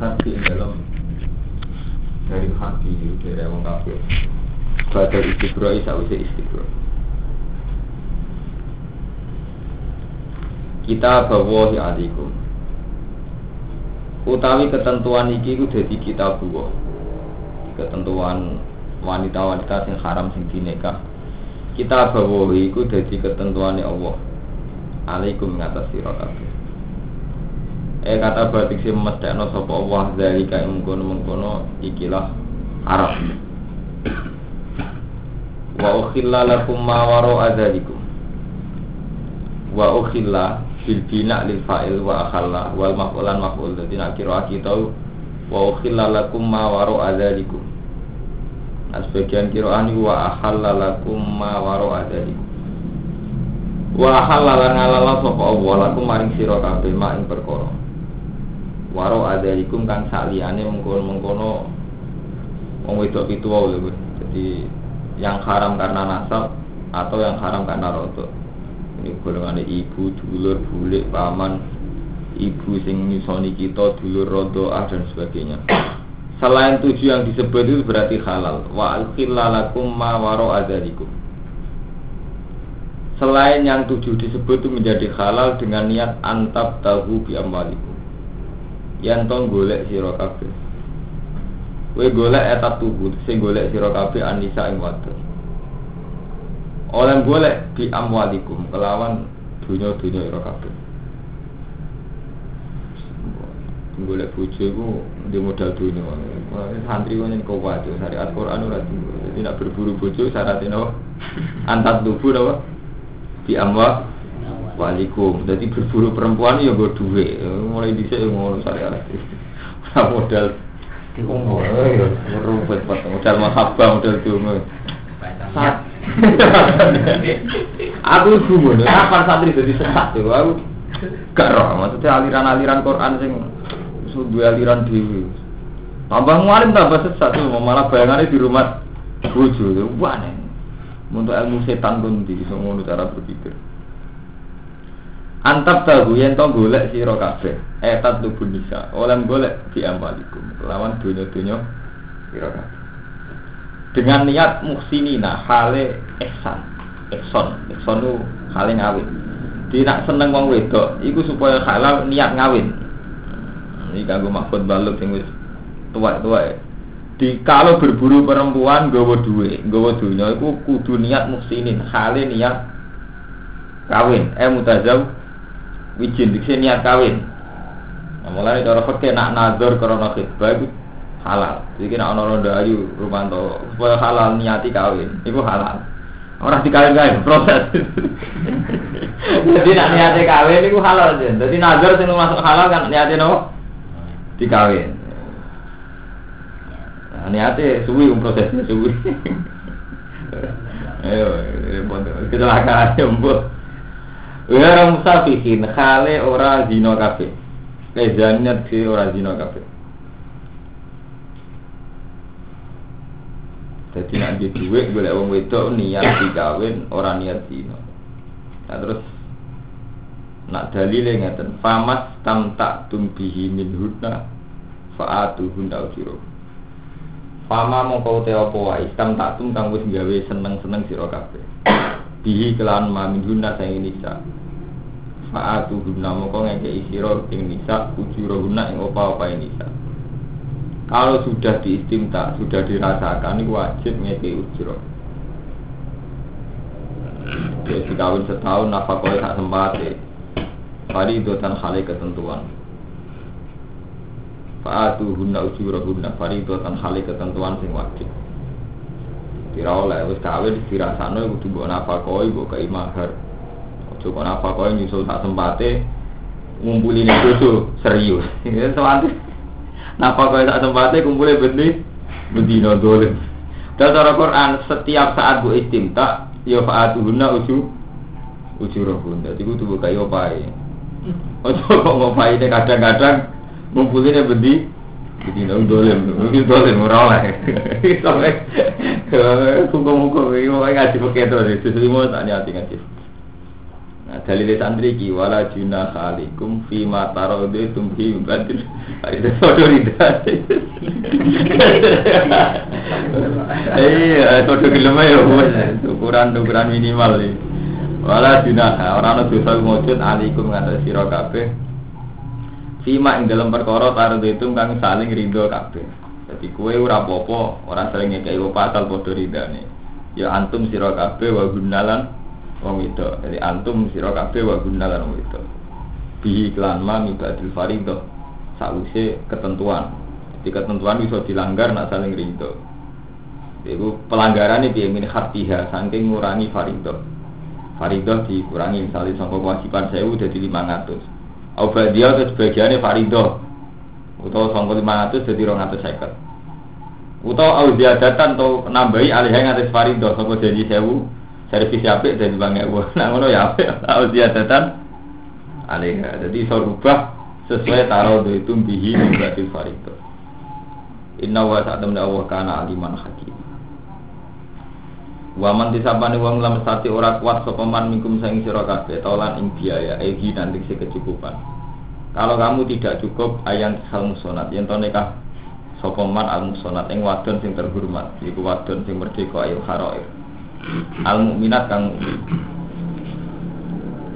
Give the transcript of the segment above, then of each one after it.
hati ing dalam dari hati dari wong kafir. Badal istibro sause istibro. Kita bawa alikum. Utawi ketentuan iki ku dadi kita bawa. Ketentuan wanita-wanita sing haram sing dinikah. Kita bawa iku dadi ketentuane Allah. Alaikum ngatas sira. Eh kata batik si mestekno sapa Allah dari kae mengkono-mengkono ikilah haram. Wa ukhilla lakum ma wara adzalikum. Wa ukhilla bil bina lil fa'il wa akhalla wal maf'ulan maf'ul dadi nak kira kita wa ukhilla lakum ma wara adzalikum. Nah sebagian kiraan wa akhalla lakum ma wara adzalikum. Wa halala ngalala sapa Allah lakum maring sira kabeh mak ing perkara. Waro adalikum kang saliyane mengkono-mengkono wong wedok pitu wae. Jadi yang haram karena nasab atau yang haram karena rodok. Ini golongan ibu, dulur, bulik, paman, ibu sing nyusoni kita, dulur rodoah dan sebagainya. Selain tujuh yang disebut itu berarti halal. Wa alkhilalakum ma waro adalikum. Selain yang tujuh disebut itu menjadi halal dengan niat antab tahu bi yang tong golek sira kabeh. Kowe golek etat tubuh, sing golek sira kabeh anisa ing wadon. Oleh golek di amwalikum kelawan dunya-dunya ira kabeh. golek bojo iku di modal dunia. Santri kok yen wae syariat Quran ora nak berburu bojo syaratnya apa? Antar tubuh apa? Di amwa walikum. Jadi berburu perempuan ya gue duit. Mulai di sini ngono syariat. modal Oh, ya, rumput modal mahabbah, modal dungu. Aku gumun, apa santri jadi sesat tuh? Aku gak roh, maksudnya aliran-aliran Quran sing sudah aliran dewi. Tambah ngalim tambah sesat tuh, malah bayangannya di rumah bojo wah nih. Untuk ilmu setan pun di ngono cara berpikir. Antap tahu yang tau golek siro kabeh. Etat tubuh nisa. Oleh golek di amalikum lawan dunia dunia siro kabeh. Dengan niat muhsinina hale ihsan ihson ihson itu hale ngawin. Tidak seneng wong wedok iku supaya halal niat ngawin. Ini kanggo mahfud balut yang wis tua-tua di kalau berburu perempuan gawa duwe gawa dunia iku kudu niat muhsinin hale niat kawin eh mutazam wijin dikse niat kawin. Nah, mulai cara fakir nak nazar karena khidbah itu halal. Jadi nak ono ronda ayu rumanto supaya halal niati kawin itu halal. Orang dikawin kawin proses. Jadi nak niati kawin itu halal aja. Jadi nazar sing masuk halal kan niati no dikawin. Nah, niati suwi um prosesnya suwi. Ayo kecelakaan jemput Wira musafihin khale ora zina kabeh. Kezannya di ora zina kabeh. Jadi nanti duit boleh wong wedok niat dikawin orang niat zina. Nah, terus nak dalile ngeten famas tam tak tumbihi min hudna faatu hunda ujiro. Fama mongko te apa wae tam tak tum kang wis gawe seneng-seneng sira kabeh. Bihi kelan ma min hudna sing nisa. Faatu hudna mongko ngeke isiro ing nisa ujiro hudna ing opa-opa nisa. Kalau sudah diistimta, sudah dirasakan, ini wajib ngeke ujiro. Jadi kawin setahun, nafkah tak sempati. Pari itu tan hale ketentuan. Faatu hunna ujura hunna Pari itu tan hale ketentuan sing wajib. Kira oleh wis kawin dirasano kudu mbok nafkah mbok kei. Ojo kok nafkah nyusul tak sempate ngumpulin itu serius. Ya soalnya Napa kau tak sempatnya kumpulnya benih bedino dolim. Dan cara Quran setiap saat bu istimta ya faatuhuna uju uju rohun. Jadi gue tuh kayak opai. Ojo kok ngopai ini kadang-kadang ngumpulin benih bedino dolim. Mungkin dolim murah lah. Sampai muka-muka ini mau ngaji pakai itu. Justru mau tak nyati ngaji. Nah, dalil santri ki wala junah alaikum fi ma taradaitum bi badil. Ada foto rida. Iya, foto gelem ya ukuran-ukuran minimal iki. Wala junah ora ana dosa mujud alaikum ngatas sira kabeh. Fima ing dalam perkara taradaitum kang saling ridho kabeh. Jadi kue ora apa-apa, ora saling ngekei pasal padha ridane. Ya antum sira kabeh wa gunalan wong itu jadi antum sira kabeh wa guna wong itu bi iklan ma mibadil farido sause ketentuan. Jadi ketentuan bisa dilanggar nak saling rindu itu pelanggaran ini min hartiha saking ngurangi farido farido dikurangi misalnya sampai kewajiban saya udah di 500 Obat dia ke sebagiannya farido atau sampai 500 jadi 200 seket. Utau au ziadatan atau nambahi alih yang atas farido sampai jadi sewu servis apik dari bang ewu nah ngono ya apik. Tahu dia datang alih jadi iso rubah sesuai taruh itu bihi berarti farito inna wa sa'atam Allah kana aliman hakim. Waman disapani wong lam sati ora kuat sapa man mingkum sing sira kabeh tolan ing biaya egi nanti si kecukupan. Kalau kamu tidak cukup ayang hal musonat. Yen to nikah sapa man al musonat ing wadon sing terhormat iku wadon sing merdeka ayo haroir al mukminat kang mukmin.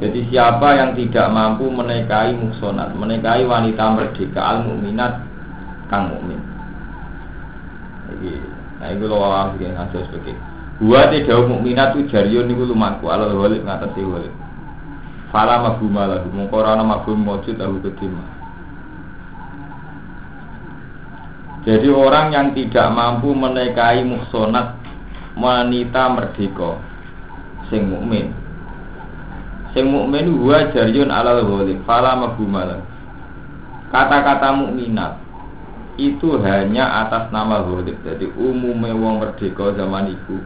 Jadi siapa yang tidak mampu menikahi muksonat, menikahi wanita merdeka al mukminat kang mukmin. Iki, nah itu loh awam yang ngasih sebagai. Gua tidak mukminat tu jarion niku lumaku alal walid ngatasi walid. Fala mabuma lahu, mengkorana mabum mojud lahu kedima. Jadi orang yang tidak mampu menikahi muksonat wanita merdeka sing mukmin. Sing mukmin huwa jariyun alal ghalib fala mabhumalan kata-kata mukminat itu hanya atas nama ghalib. Jadi umumnya wong merdeka zaman itu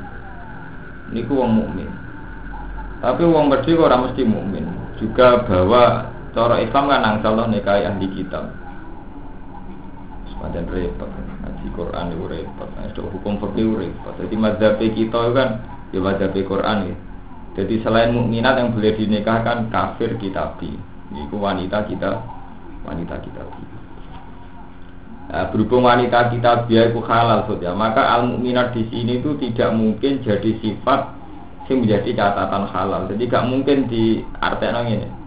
niku wong mukmin. Tapi wong merdeka orang mesti mukmin. Juga bahwa cara Islam kan angsal nikahi ahli kitab. Semacam repot ngaji Quran itu repot nah, itu hukum fikih repot. Jadi mazhab kita itu kan ya mazhab Quran ya. Jadi selain mukminat yang boleh dinikahkan kafir kitabi itu wanita kita wanita kitabi nah, berhubung wanita kita biaya itu halal ya. Maka al mukminat di sini itu tidak mungkin jadi sifat yang menjadi catatan halal. Jadi gak mungkin di artinya ini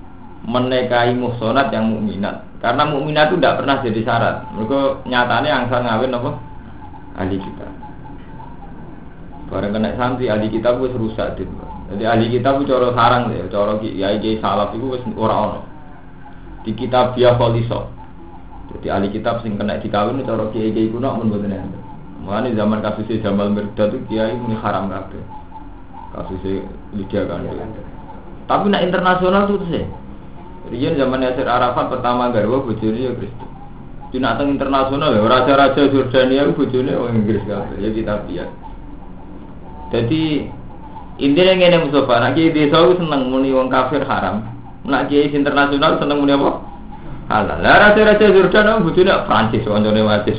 menikahi muhsonat yang mukminat. Karena mukminat itu tidak pernah jadi syarat. Mereka nyatanya angsal ngawin apa? Ahli kita bareng kena santri ahli kita gue rusak din jadi ahli kita gue coro sarang deh coro ya kiai salaf itu wes ora ono. Di kitab dia poliso jadi ahli kitab sing kena dikawin coro kiai kiai kuno pun bukan ada Mulane zaman kasusnya Jamal Mirdad itu kiai ini haram kabeh. Kasusnya Lydia kan. Tapi nak internasional tuh sih. Rian zaman Yasir Arafat pertama garwa bojone ya Kristen. Teng internasional ya raja-raja Jordania itu bojone orang Inggris kabeh ya kita lihat. Jadi intinya ngene Mustafa, nak kiai desa itu seneng muni wong kafir haram. Nak kiai internasional seneng muni apa? Halal. Lah raja-raja Jordan itu bojone Prancis kancane wajib.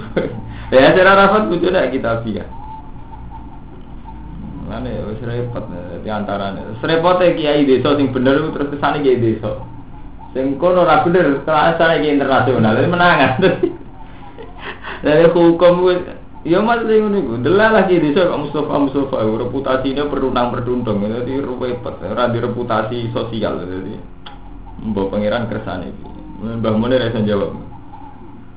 Ya Yasir Arafat bojone kita lihat. Mana wis repot di antaranya. Serepotnya kiai desa sing bener terus kesane kiai desa. Sing kono ora bener, kelasane iki internasional, menangan. Dari hukum Ya mas sing ngono delal lagi desa kok Mustafa Mustafa reputasinya perunang perdundung, jadi repot, ora di reputasi sosial jadi. Mbok pangeran kersane iki. Mbah Mun ora iso jawab.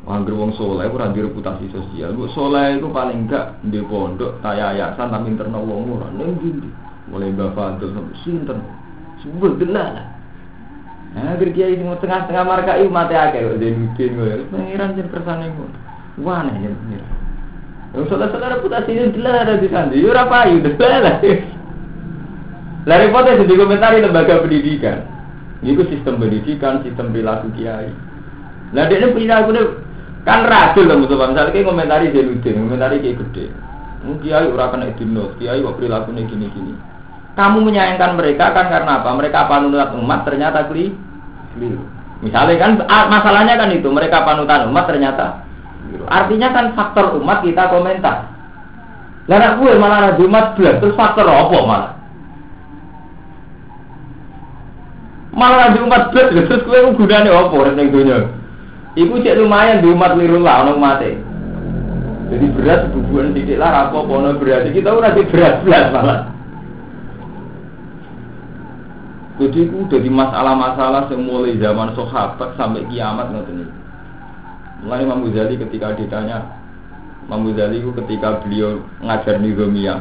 Angger wong soleh ora di reputasi sosial. Mbok soleh itu paling enggak di pondok, kaya yayasan tapi internal wong ora ning Mulai Mbah Fadil sampai sinten. Sebut delal. Agar kiai ini tengah-tengah marka itu mati akeh kok Zainuddin gue. Pengiran jen kersane gue. Wah, nih jen pengiran. Yang saudara-saudara reputasi ini jelas ada di sana. Yo apa ayu lah. Lah repotnya sedih komentari lembaga pendidikan. Ini sistem pendidikan, sistem perilaku kiai. Nah dia perilaku kan radul lah musuh misalnya kayak komentari Zainuddin, komentari kayak gede. Kiai ora kena dinot, kiai kok perilakunya gini-gini. Kamu menyayangkan mereka kan karena apa? Mereka panutan umat ternyata keliru. Misalnya kan masalahnya kan itu mereka panutan umat ternyata Artinya kan faktor umat kita komentar. Lah gue malah ada umat belas terus faktor apa malah? Malah di umat belas terus kowe gunane apa ning donya? Iku cek lumayan di umat wirullah ono mate. Jadi berat bubuan titik lah apa ono berat kita ora di berat belas malah. Jadi itu jadi masalah-masalah yang mulai zaman sahabat sampai kiamat iki. Mulai Imam Ghazali ketika ditanya Imam Ghazali ketika beliau ngajar nizamiyah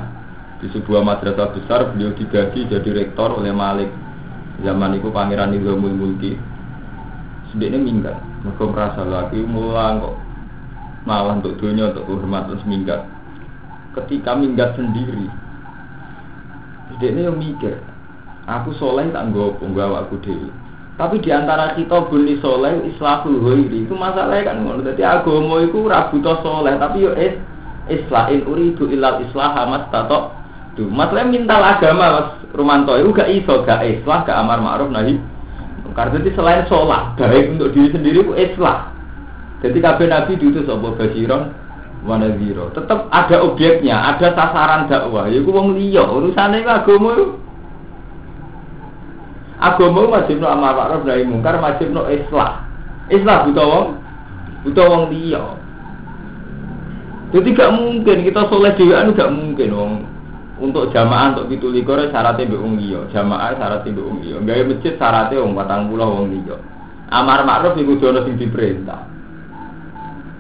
di sebuah madrasah besar beliau digaji jadi rektor oleh Malik. Zaman itu pangeran Nizamul Mulki. Sediknya minggat mereka merasa lagi mulang kok. Malah untuk dunia untuk hormat terus minggat. Ketika minggat sendiri sediknya yang mikir aku soleh tak nggak penggawa aku dewi tapi di antara kita bunyi soleh islahul ghairi itu masalahnya kan ngono. Jadi agama itu rabuto soleh tapi yo is islahin uridu ilal islah mas tato tuh masalahnya minta agama mas Romanto itu gak iso gak islah gak amar ma'ruf nahi. Karena itu selain sholat baik untuk diri sendiri itu islah. Jadi kabeh nabi diutus apa? Basiron wana zero tetap ada objeknya ada sasaran dakwah. Ya wong liya urusannya itu agama itu agama wajib no amar ma'ruf nahi mungkar wajib no islah islah buta wong buta wong liya. Jadi gak mungkin kita soleh dewan gak mungkin wong. Untuk jamaah untuk pitu likur syaratnya be wong liya. Jamaah syaratnya be wong liya. Gawe masjid syaratnya wong patang puluh wong liya. Amar ma'ruf iku jono sing diperintah.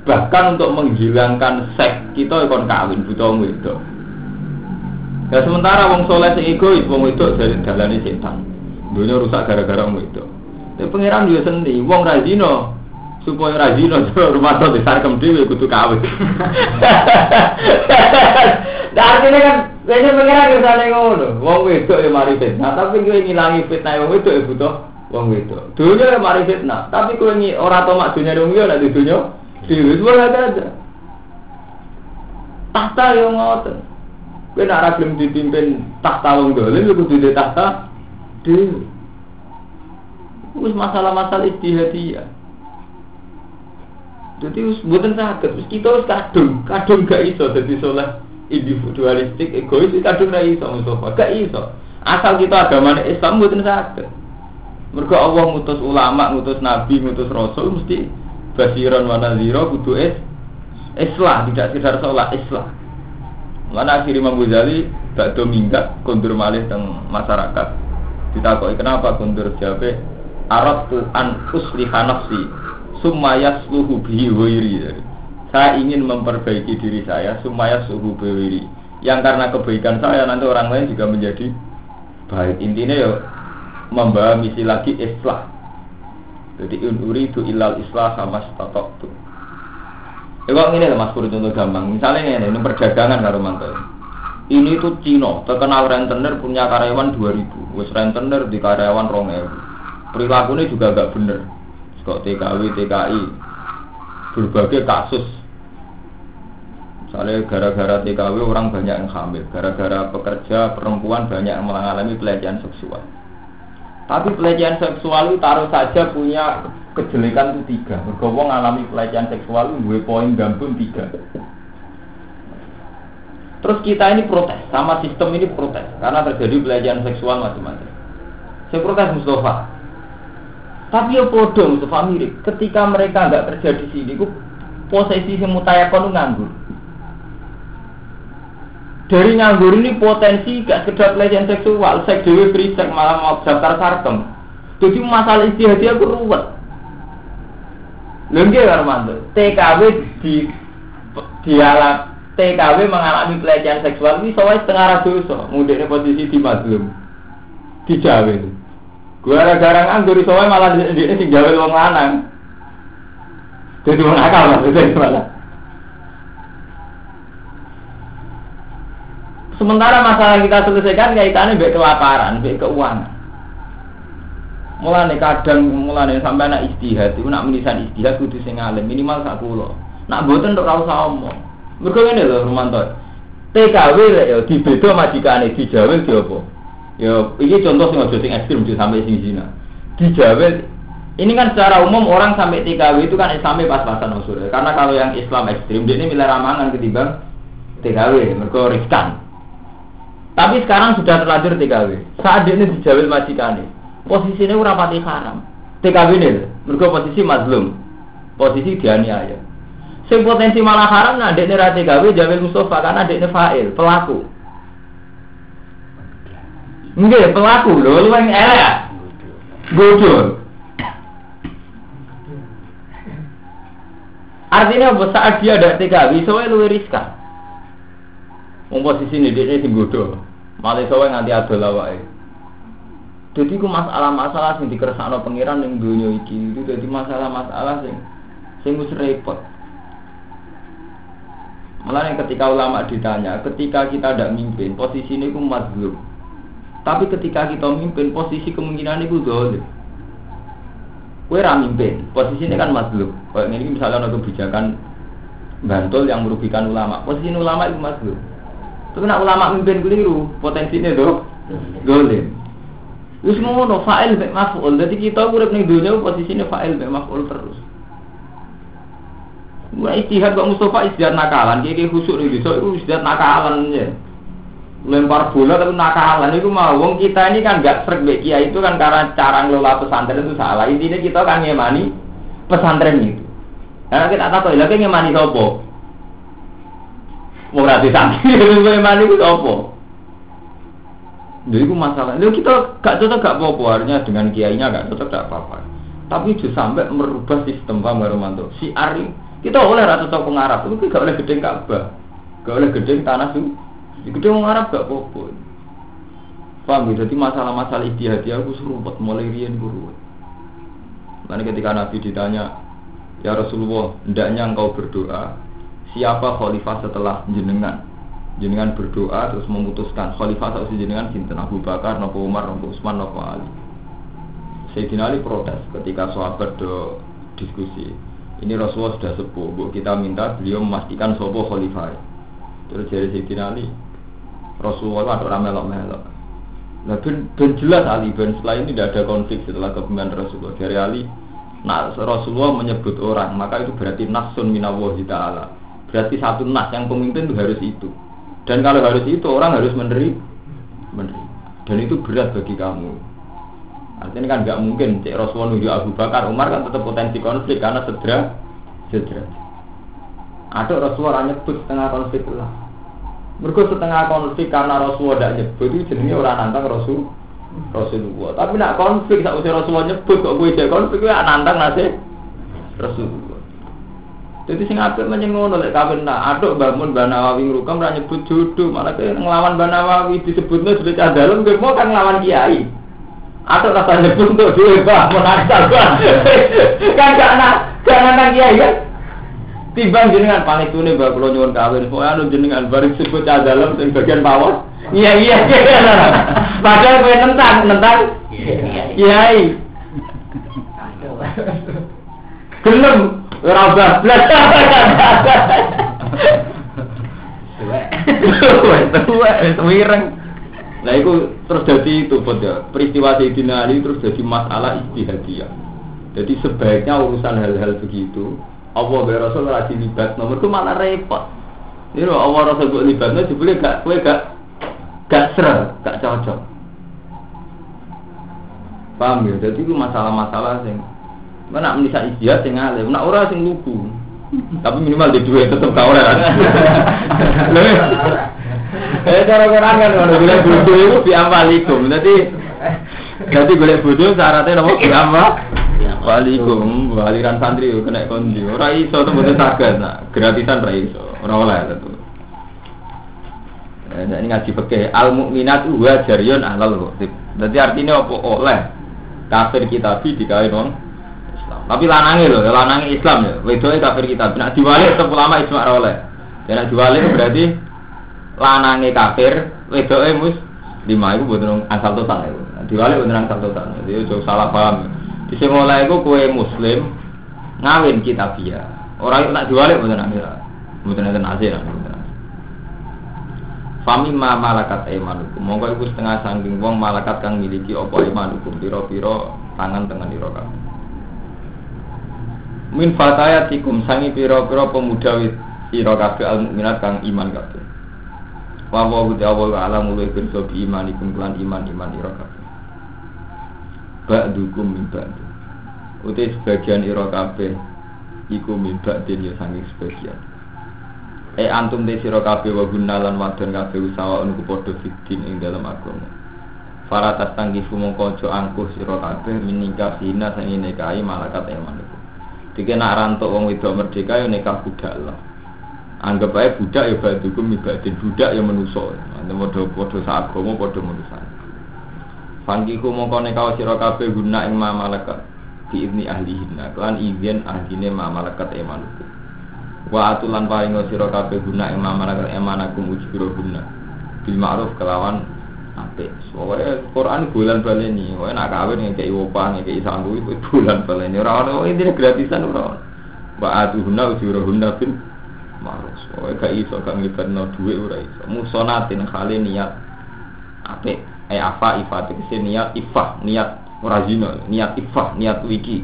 Bahkan untuk menghilangkan seks kita ikon kawin buta wong wedok. Ya sementara wong soleh sing egois wong wedok dari dalane setan dunia rusak gara-gara wong wedok ya pangeran yo seni wong razino supaya rajino rumah tuh disarkem dewi kudu kawin Nah, artinya kan, kayaknya pengiran ke sana ngono. Wong wedok ya mari fitnah, tapi gue ngilangi fitnah wong wedok ya butuh wong wedok. Dunia ya mari fitnah, tapi gue ngi orang tau mak dunia dong ya nanti dunia. Dewi semua ada. Tahta yang ngoten. Gue nak belum dipimpin tahta wong dolim, gue kudu di tahta dewi. Wis masalah-masalah istihadiyah. Jadi buatan sakit, kita harus kadung, kadung gak iso jadi soleh individualistik, egois itu kadung ra iso Mustafa, gak iso. Asal kita agama Islam mboten saged. Mergo Allah ngutus ulama, ngutus nabi, ngutus rasul mesti basiron wa nadhira kudu is islah, tidak sekedar sholat islah. Mana akhir Imam Ghazali bakdo minggat kondur malih teng masyarakat. Ditakoki kenapa kondur jabe Arab tu an usliha nafsi bihi ghairi. Saya ingin memperbaiki diri saya supaya suhu bewiri yang karena kebaikan saya nanti orang lain juga menjadi baik. Intinya ya membawa misi lagi islah. Jadi unuri itu ilal islah sama statok tuh ya ini lah mas Pur contoh gampang. Misalnya ini, ini perdagangan karo mantel ini tuh Cino terkenal rentenir punya karyawan 2000 wes rentenir di karyawan rongel perilakunya juga agak bener kok TKW TKI berbagai kasus Soalnya gara-gara TKW orang banyak yang hamil, gara-gara pekerja perempuan banyak yang mengalami pelecehan seksual. Tapi pelecehan seksual itu taruh saja punya kejelekan itu tiga. Bergowong mengalami pelecehan seksual itu gue poin gambung tiga. Terus kita ini protes, sama sistem ini protes karena terjadi pelecehan seksual macam-macam. Saya protes Mustafa. Tapi ya bodoh Mustafa mirip. Ketika mereka nggak kerja di sini, posisi semutayakon nganggur dari nganggur ini potensi gak sekedar pelecehan seksual, seks dewi free sex malah mau daftar sarkem. Jadi masalah istihadi aku ruwet. Lengge Armando, TKW di dialak TKW mengalami pelecehan seksual ini soalnya setengah dosa, mudiknya posisi di mazlum di Jawa. Gue gara-gara nganggur soalnya malah di sini Jawa wong lanang. Jadi wong akal maksudnya malah. Sementara masalah kita selesaikan kaitannya baik kelaparan, baik keuangan. Mulane kadang mulane sampai anak istihad itu nak menisan istihad kudu sing alim minimal sak kula. Nak mboten untuk ora usah omong. Mergo ngene lho Romanto. TKW ya dibeda majikane dijawel di apa? Ya iki contoh sing aja sing ekstrem sampai sing zina. Dijawel ini kan secara umum orang sampai TKW itu kan Islamnya pas-pasan usul. Karena kalau yang Islam ekstrim dia ini milih ramangan ketimbang TKW, mereka riskan. Tapi sekarang sudah terlanjur TKW. Saat ini dijawil majikan posisinya ora pati haram. TKW ini, mergo posisi mazlum. Posisi dianiaya. Sing potensi malah haram nah dekne ra TKW Jamil Mustafa karena dekne fa'il, pelaku. Nggih, pelaku lho, lu yang elek. Bodoh. Artinya apa? Saat dia ada TKW, soalnya lu riskan. Wong posisi ini dia sing bodoh. Malah soalnya nganti adol awake. Jadi ku masalah-masalah sing dikersakno pangeran ning dunia iki itu jadi masalah-masalah sing sing wis repot. Malah yang ketika ulama ditanya, ketika kita tidak mimpin, posisi ini mazlum. Tapi ketika kita mimpin, posisi kemungkinan itu dolim. Kue mimpin, posisi ini kan mazlum. Kayak ini misalnya ada kebijakan bantul yang merugikan ulama. Posisi ini ulama itu mazlum. Tapi nak ulama mimpin keliru, potensinya tuh dolim. Wis ngono fa'il mek. Dadi kita urip ning dunya posisine fa'il mek maf'ul terus. Wah istihad kok Mustafa istihad nakalan, iki khusuk iki iso iku istihad nakalan ya. Lempar bola tapi nakalan itu mau wong kita ini kan gak srek mbek kiai itu kan karena cara ngelola pesantren itu salah. Intinya kita kan ngemani pesantren itu. Karena kita tahu lagi ngemani sapa? Wong ra disantri ngemani ku sapa? Jadi itu masalah. Lalu kita gak cocok gak apa-apa, artinya dengan kiainya gak cocok gak apa-apa. Tapi itu sampai merubah sistem Pak Romanto. Si Ari kita oleh rata cocok pengarap itu gak oleh gedeng Ka'bah, gak oleh gedeng tanah itu. Di gedeng pengarap gak apa-apa. Paham ya? Jadi masalah-masalah istihadi aku seruput mulai rian guru. Nanti ketika Nabi ditanya, ya Rasulullah, hendaknya engkau berdoa, siapa khalifah setelah jenengan? jenengan berdoa terus memutuskan khalifah si jenengan sinten Abu Bakar nopo Umar nopo Utsman nopo Ali Sayyidina Ali protes ketika sahabat diskusi ini Rasulullah sudah sepuh bu kita minta beliau memastikan sopo khalifah. Terus dari Sayyidina Ali Rasulullah ada orang melok-melok. Nah ben, ben jelas Ali ben setelah ini tidak ada konflik setelah kepemimpinan Rasulullah. Dari Ali nah Rasulullah menyebut orang maka itu berarti nasun minawahi ta'ala. Berarti satu nas yang pemimpin itu harus itu. Dan kalau harus itu orang harus menerima, menerima. Dan itu berat bagi kamu. Artinya kan nggak mungkin cek Rasulullah nuju Abu Bakar, Umar kan tetap potensi konflik karena sedera, sedera. Ada Rasulullah nyebut setengah konflik lah. Mereka setengah konflik karena Rasulullah tidak nyebut itu jenisnya orang nantang Rasul Rasulullah. Tapi nak konflik saat usia Rasulullah nyebut kok gue jadi konflik gue nantang nasi Rasulullah. Jadi sing apik ngono lek kawin nak aduk bangun Banawawi ngrukam ra nyebut jodoh, malah ke nglawan Banawawi disebutnya sudah cah dalem mau kan nglawan kiai. Atau rasa nyebut untuk bah menasal bah. kan gak nak gak nang kiai kan. Timbang jenengan panitune mbak kula nyuwun kawin, pokoke anu jenengan bareng sebut cah dalem sing bagian bawah. Iya iya. Padahal kowe nentang, nentang. Kiai. Gelem Ora bablas. Tuwek. Tuwek Nah itu terus jadi itu ya. peristiwa Sayyidina Ali terus jadi masalah istihadiyah. Jadi sebaiknya urusan hal-hal begitu Allah be Rasul ora dilibat nomor itu malah repot. Ini loh Allah Rasul buat libatnya jebule gak kue gak gak ser, gak cocok. Paham ya? Jadi itu masalah-masalah sing Mana menisa istihad sing alim, nak ora sing lugu. Tapi minimal di dua tetap kau ora. Eh cara Quran kan kalau golek bodoh itu biamalikum. Nanti nanti golek syaratnya nopo biamba. Walikum, aliran santri kena kondi. Ora iso tuh bodoh saged, nak gratisan ora iso. Oleh tentu. Eh, ini ngaji pakai al mukminat wa jariyun alal Jadi artinya apa oleh kafir kitabi dikawin wong tapi lanangnya loh, lanangnya Islam ya. Wedoknya kafir kita. Nak diwalik tetap ulama ijma oleh. Ya nak diwalik berarti lanangnya kafir, wedoknya mus lima itu bukan asal total ya. Diwalik bukan asal total. Jadi itu salah paham. Di sini mulai itu kue Muslim ngawin kita. Orang itu nak diwalik bukan asal. Bukan asal nasir. Fami ma malakat imanukum. Monggo iku setengah sangking wong malakat kang miliki apa imanukum pira-pira tangan tengah di kabeh min fatayatikum sangi pira-pira pemuda wit sira kabeh al mukminat kang iman kabeh wa wa wa wa alam wa pirsa bi imanikum lan iman iman ira kabeh ba'dukum min ba'du. Uti sebagian ira kabeh iku min ba'din ya saking sebagian. Eh antum te sira kabeh wa gunalan wadon kabeh usaha ku padha fitin ing dalam agama. Para tas tanggi mongko aja angkuh sira kabeh minikah sina sing nikahi malakat eman iku. Dike nak rantuk wong wedok merdeka ya nikah budak lah. Anggap aja budak ya badukum ibadin budak ya menuso. Nanti podo podo saagama podo menusa. Fangkiku mongko nekau sira kabeh guna ing malakat di ibni ahlihinna. Kelan izin ahline ma malakat emanuku wa atulan paring sira kabeh guna ing ma malakat emanakum ujbiro guna. Bil ma'ruf kelawan apik. Soalnya Quran bulan baleni. Wae nak kawin ngekeki opah ngekeki sanggu itu bulan baleni. Ora ono intine gratisan ora wa atuhunna ujurahunna bil ma'ruf. Soalnya gak iso gak ngibadno dhuwit ora iso. Musonatin khali niat apik. Eh apa ifat itu niat ifah niat ora zina. Niat ifah niat wiki.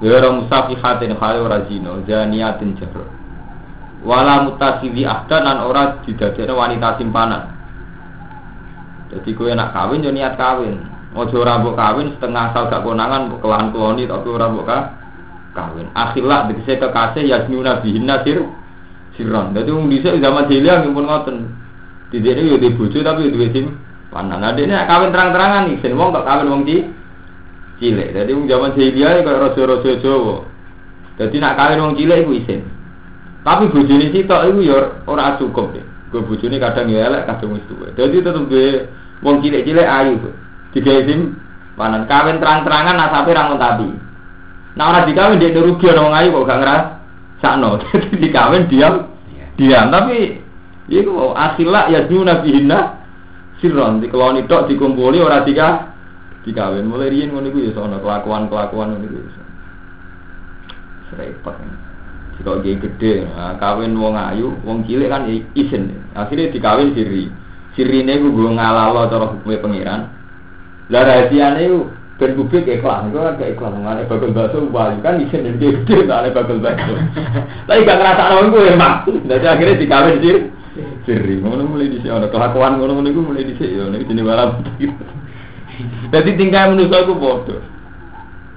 Wira musafihatin khali ora zina. Zaniatin jahro wala mutasidi ahdan lan ora didadekno wanita simpanan. Jadi kue nak kawin yo niat kawin. Ojo ora mbok kawin setengah asal gak konangan kelan keloni tapi ora mbok kawin. Akhirlah dikese kekasih yasmuna bihinna sir siron dadi wong dhisik zaman jahiliyah pun ngoten Tidak ini yo dibojo tapi yo duwe sim panan. Nah, ini kawin terang-terangan nih, sen wong kok kawin wong di cilik. Jadi wong zaman jahiliyah kok raja-raja Jawa. Jadi nak kawin wong cilik iku isin. Tapi bojone sitok iku ya ora cukup. Gue bojone kadang ya elek, kadang wis tuwa. Jadi tetep be wong cilik-cilik ayu. Digawe sim panan kawin terang-terangan nasabe ra tapi. Nah ora dikawin dia rugi orang ayu kok gak ngeras sakno. Jadi dikawin diam. Diam. Tapi Iku akhirlah ya nabi bihinna sirron dikeloni tok dikumpuli ora tiga dikawin. Mulai riyen ngono iku ya kelakuan-kelakuan ngono iku repot jika dia gede kawin wong ayu wong cilik kan isin akhirnya dikawin siri siri ini gue ngalalo cara hukumnya pengiran lah rahasianya itu ben publik ikhlas itu kan kayak ikhlas mengenai bagel bakso wali kan isin dan gede ada bagel bakso. Tapi gak ngerasa orang gue emang jadi akhirnya dikawin siri siri ngono mulai di sini kelakuan ngono ngono gue mulai di sini ini sini malam jadi tinggal menuso gue bodoh.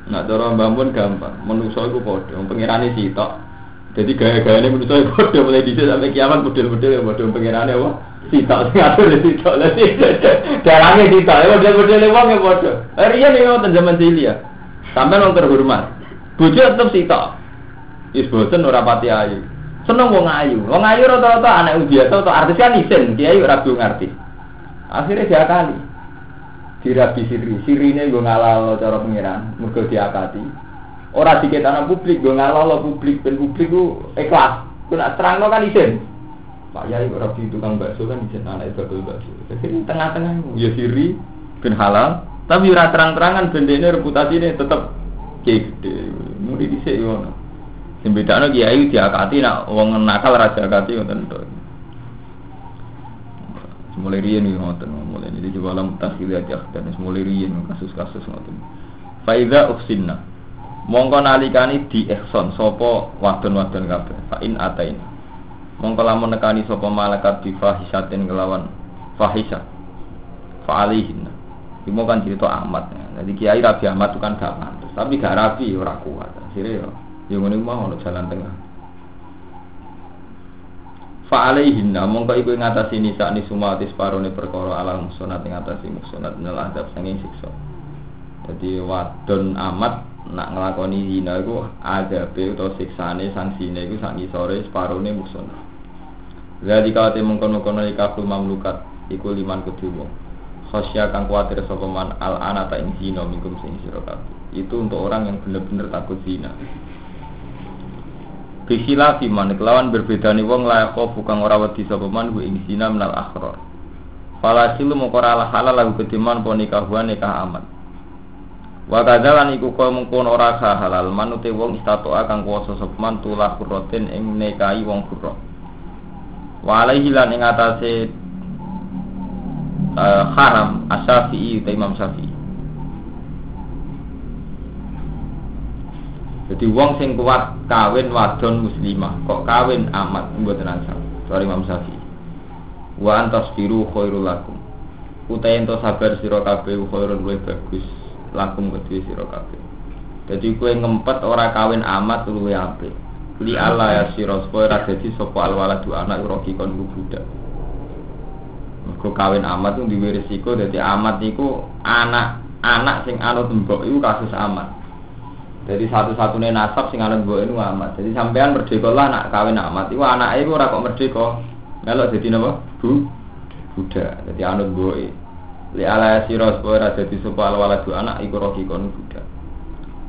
Nah cara bangun gampang. Menuso gue bodoh. Pengirane sitok jadi gaya-gaya ini menuso gue bodoh mulai di sampai kiamat bodoh-bodoh ya bodoh pengirane apa? Sitok ngatur sitok. Lagi darahnya sitok. Ya bodoh-bodoh lewat ya bodoh Ria nih mau zaman cilia sampai orang terhormat. Bodoh tetap sitok. Is bosen ora pati ayu. Seneng wong ayu. Wong ayu rata-rata anak biasa atau artis kan isin, kiai ora bingung ngerti. Akhirnya dia kali dirabi siri, sirine gue ngalal cara pengiran, mergo diakati. Ora dikit anak publik, gue ngalal publik, ben publik gue ikhlas. Gue nak terang kan isin. Pak Yai ora di tukang bakso kan isin anak itu bakso. Jadi tengah-tengah ya siri ben halal, tapi ora terang-terangan bendene reputasinya tetap kayak gede. Mulai dhisik ngono. Sing bedakno kiai diakati nak wong nakal raja akati ngoten to. Mulai riyen iki ngoten, mulai ini coba lam takhil aja dan mulai riyen kasus-kasus ngoten. Faida ufsinna. Mongko nalikani di ihsan sapa wadon-wadon kabeh. Fa in atain. Mongko lamun nekani sapa malaikat di fahisatin kelawan fahisah. Fa alihin. Ini kan cerita Ahmad. Jadi Kiai Rabi Ahmad itu kan gak pantas, tapi gak rapi ora kuat. Akhirnya ya yang ini mau jalan tengah. Fa alaihinna mongko iku ngatasi nisa ni sumati separone perkara alal musonat ing ngatasi musonat nel adab sanging siksa. Jadi wadon amat nak ngelakoni zina iku adabe utawa siksane sangsine iku sak ngisore separone musonat. Jadi kalau temu kono-kono ikaflu mamlukat iku liman kedua. Khosya kang kuatir sapa man al anata ing zina mingkum sing sira Itu untuk orang yang benar-benar takut zina. Bisilah fiman kelawan berbeda nih wong layak kau bukan ora wedi sapa ku ing zina minal akhror. Falasilu ala halal lagu ketiman po nikahuan nikah amat. Wa kadzalan iku kau mengkon ora halal manute wong istato akan kuwasa sapa man tulah kurotin ing nikahi wong kuro. Wa alaihi lan ing atase uh, haram asyafi'i Imam Syafi'i. Jadi wong sing kuat kawin wadon muslimah, kok kawin amat mboten ansal. Sorry Imam Syafi'i. Wa antas biru khairul lakum. Utai ento sabar sira kabeh khairun luwih bagus lakum kedue sira kabeh. Dadi ngempet ora kawin amat luwe apik. Li Allah ya sira supaya ora dadi sapa alwaladu anak roki kon budak. Mergo kawin amat itu duwe dadi amat niku anak anak sing anut mbok iku kasus amat. Jadi satu-satunya nasab sing anut mbok itu amat. Jadi sampean merdeka lah kawin amat iku anake iku ora kok merdeka. Melok dadi napa? Bu budak. Jadi anut mbok li ala sira supaya dadi sapa alwaladu anak iku roki kon budak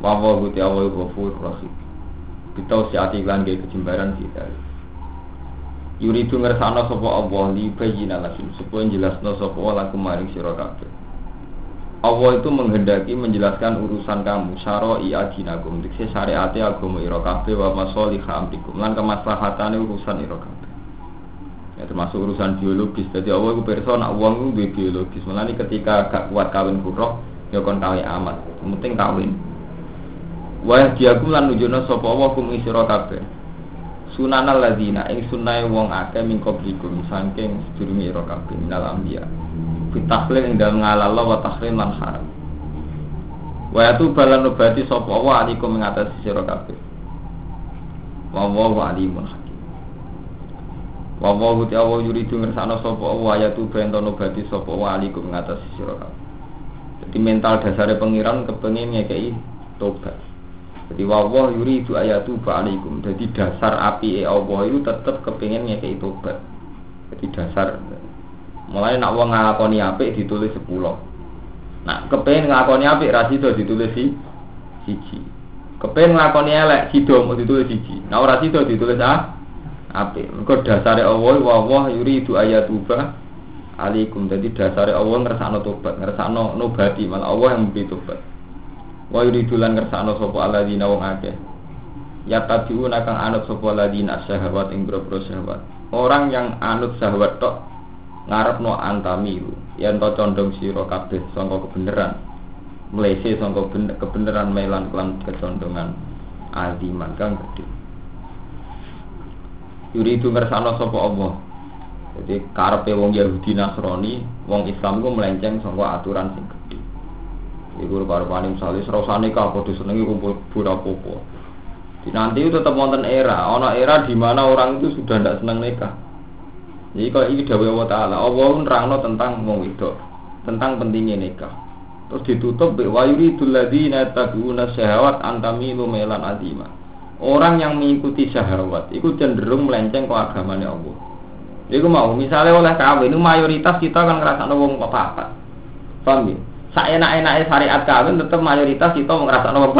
wa wa guti awal ghafur rahim kita siati lan kejimbaran kita Yuridu ngersana sapa Allah li bayyina lakum supaya jelasno sapa lakum maring sira kabeh. Allah itu menghendaki menjelaskan urusan kamu syara'i aginakum dikse syariate agama ira kabeh wa masalih amrikum lan kemaslahatane urusan kabeh. Ya termasuk urusan biologis. Jadi Allah itu pirsa nak wong itu biologis. Mulane ketika gak kuat kawin buruk ya kon kawin amat. Penting kawin. Wa diakum lan nunjukno sapa Allah kum sira kabeh sunanal ladina ing sunai wong akeh min qablikum saking sedurunge ira kabeh minal anbiya fitahlil ing dalem ngalala wa tahrim lan haram wa yatu balan nubati sapa wa alikum ing atas sira kabeh wa wa alimun wa wa guti awa yuridu ngersano sapa wa yatu bento nubati sapa wa alikum ing atas sira jadi mental dasare pengiran kepengin ngekei tobat jadi wawah yuri itu ayatu alaikum. Jadi dasar api e Allah itu tetap kepingin ngekei tobat. Jadi dasar. Mulai nak wong ngakoni api ditulis sepuluh. Nak kepingin ngakoni api rasido ditulis si siji. Kepingin ngakoni elek sido mau ditulis siji. Nah ora sido ditulis ah api. Mergo dasare Allah wawah yuri itu ayatu alaikum. Jadi dasare Allah ngersakno tobat, ngersakno nobati malah Allah yang memberi tobat. wa yuridulan kersano sapa alladzina wong akeh ya tabiuna kang anut sapa alladzina syahwat ing syahwat orang yang anut syahwat tok ngarepno antamilu yen to condong sira kabeh sangka kebenaran mlese sangka kebenaran melan kelan kecondongan aziman kang gedhe yuridu kersano sapa Allah jadi karepe wong Yahudi Nasrani wong Islam ku melenceng sangka aturan sing Iku karepane misale serasa nikah padha senengi kumpul burapopo. Di nanti itu tetap wonten era, ana era di mana orang itu sudah tidak senang nikah. Jadi kalau ini dawai Allah Ta'ala, Allah nerangno tentang wong wedok, tentang pentingnya nikah. Terus ditutup wa yuridul ladzina tabi'una syahawat antamilu melan azima. Orang yang mengikuti syahwat itu cenderung melenceng ke agamanya Allah. Iku mau misalnya oleh kawin itu mayoritas kita kan ngerasa wong apa-apa. Paham ya? Saenak-enake syariat kawin tetap mayoritas kita ngerasa nopo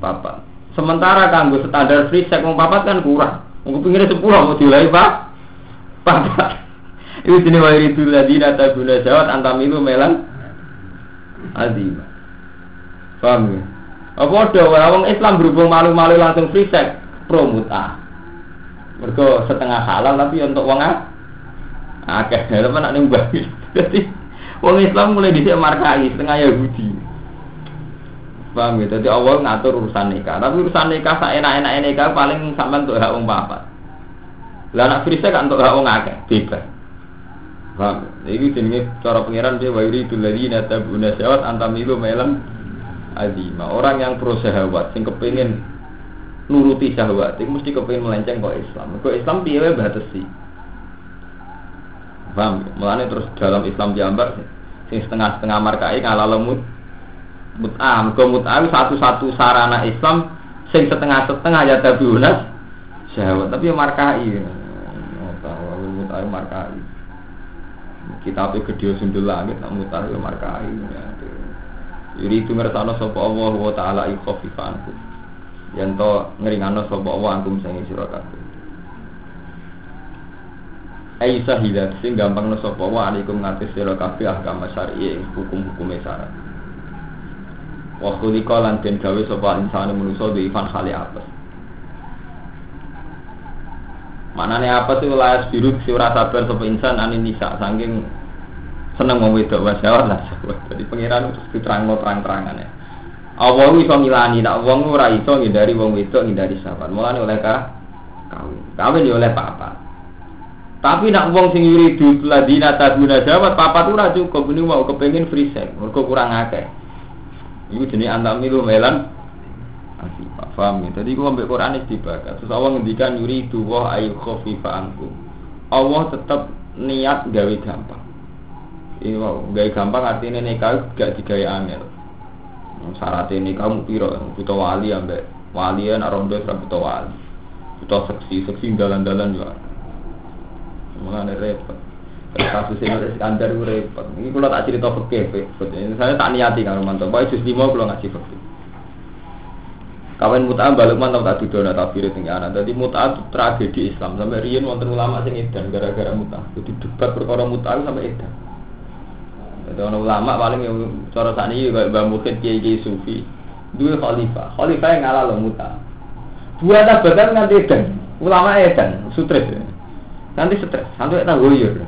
bapak. Sementara kanggo standar free sex wong papat kan kurang. Wong pinggirnya sepuluh mau diulai pak. Papat. Itu jenis mayoritul ladina tabuna jawat antamilu melan azim. Paham ya? Apa ada orang Islam berhubung malu-malu langsung free sex pro muta. Mergo setengah halal tapi untuk wong akeh. Lha nak ning Jadi Wong Islam mulai dhisik markai setengah Yahudi. Paham ya? Jadi awal ngatur urusan nikah. Tapi urusan nikah sak enak-enak nikah paling sampean untuk hak wong papat. Lah anak frisa kan untuk hak wong akeh, bebas. Paham? Iki jenenge cara pengiran dia wa yuridu ladina tabuna syawat antamilu melam azima. Orang yang pro syahwat sing kepengin nuruti syahwat, itu mesti kepengin melenceng kok Islam. Kok Islam piye batesi. Paham? Mulane terus dalam Islam diambar sing setengah-setengah markai ngalah lemut mut'ah. Mergo mut'ah satu-satu sarana Islam sing setengah-setengah ya tabiunas syahwat tapi markai. Oh, mut'ah markai. Kita apa gede sundul langit nak mut'ah ya markai. Yuri itu ngersano sapa Allah wa taala ikhafifanku. Yen to ngringano sapa Allah antum sing sira kabeh. ai sahidat sing gampang no sapa wa alaikum ngatis sira kabeh ahkam syar'i hukum-hukum syarat wa khulika lan den gawe sapa insane manusa di ifan khali apa Manane apa sih layas biru si ora sabar sapa insan ane nisa saking seneng wong wedok wasyawat lah Jadi pangeran terus diterangno terang-terangan ya. Allah iso ngilani nak wong ora iso ngindari wong wedok ngindari sahabat. Mulane oleh ka kawin. Kawin ya oleh apa? Tapi nak wong sing yuridu ladina tabuna jawab papat ora cukup ini mau kepengin free sex, mergo kurang akeh. Iku jenis antamilu melan asifah. Paham ya? Jadi gua ambil Quran dibaca. Terus Allah yuri dua ayu khofifa ankum. Allah tetap niat gawe gampang. Ini mau gawe gampang artinya nikah gak digawe angel. Syaratnya nikah mu piro buta wali ambek wali ya nak rondo buta wali. Buta seksi seksi dalan-dalan juga. Mengenai repot kasus ini Iskandar itu repot. Ini kalau tak cerita fakir, saya tak niati kalau mantap. Baik jus lima kalau ngaji fakir. Kawan mut'ah balik mantap tak didona tafsir tinggi anak. Jadi mut'ah itu tragedi Islam sampai rian wonten ulama sing edan gara-gara mut'ah. Jadi debat perkara mut'ah sampai edan. Jadi orang ulama paling yang cara saat ini kayak Mbak Mukid Kiai Kiai Sufi. Dua khalifah, khalifah yang ngalah loh mut'ah. Dua tabatan nanti edan, ulama edan, stres. Nanti stres, sampai tak goyor.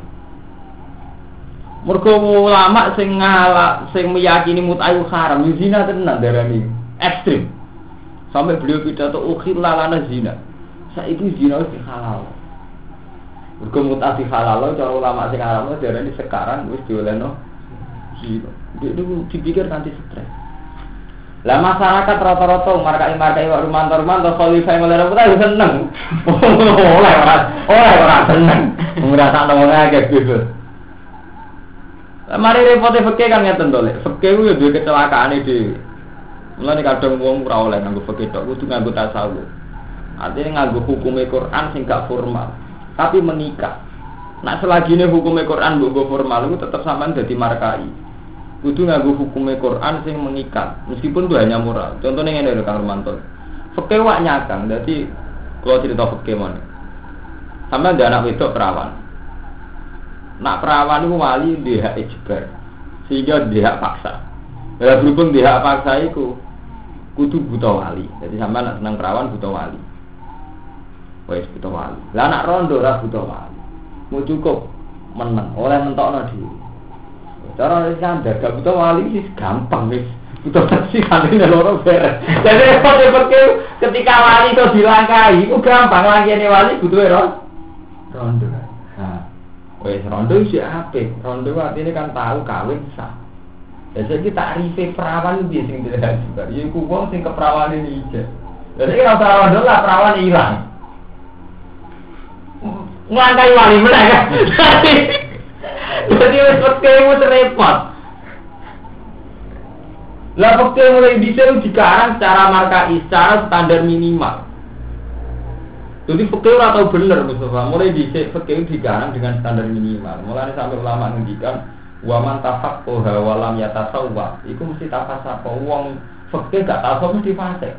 Mergo ulama sing ngalah sing meyakini mut'ah haram, zina tenan darani ekstrim. Sampai beliau pidato ukhil lana zina. Itu zina itu halal. Mergo mut'ah halal cara ulama sing haram darani sekarang wis diolehno zina. Dia itu dipikir nanti stres. Lah masyarakat rata-rata markai-markai wak rumanto-rumanto khalifah yang mulai putih seneng. Oleh ora, oleh ora seneng. Ngrasakno wong akeh gitu. Mari repotnya fakir kan ngeten to, fakir itu ya kecelakaan itu. Mulane kadang wong ora oleh nganggo fakir tok, kudu nganggo tasawuf. Artinya nganggo hukum Quran sing gak formal, tapi menikah. Nak selagi ini hukum Quran mbok formal itu tetap sampean dadi markai. Kudu nganggo hukum Quran sing mengikat, meskipun itu hanya moral. Contohnya ngene lho Kang Romanto. Fakir wak nyakang, dadi kalau cerita fakir mana. Sampai ada anak wedok perawan, Nak perawan itu wali di hak ijbar, sehingga di hak paksa. Ya berhubung di hak paksa itu kudu buta wali. Jadi sampai nak senang perawan buta wali. Wes buta wali. Lah nak rondo ora buta wali. Mau cukup menang oleh mentokno dhewe. Cara standar gak buta wali sih gampang wis. Buta taksi ini loro beres. Jadi repot ketika wali itu dilangkahi, itu gampang lagi ini wali butuh rondo. Wes rondo sih apa? Rondo artinya kan tahu kawin sah. Ya jadi takrife perawan dia sing tidak juga. Ya ku wong sing keperawan ini aja. Jadi kalau usah rondo lah perawan hilang. Ngangkai wali mana kan? Jadi wes pekemu repot. Lah pekemu mulai bisa dikarang secara markai, secara standar minimal. Jadi fakir atau bener Mustafa, mulai di fakir digarang dengan standar minimal. Mulai sampai ulama ngendikan waman tafak poha walam ya tasawwa, itu mesti tafasa uang fakir gak tahu mesti fase.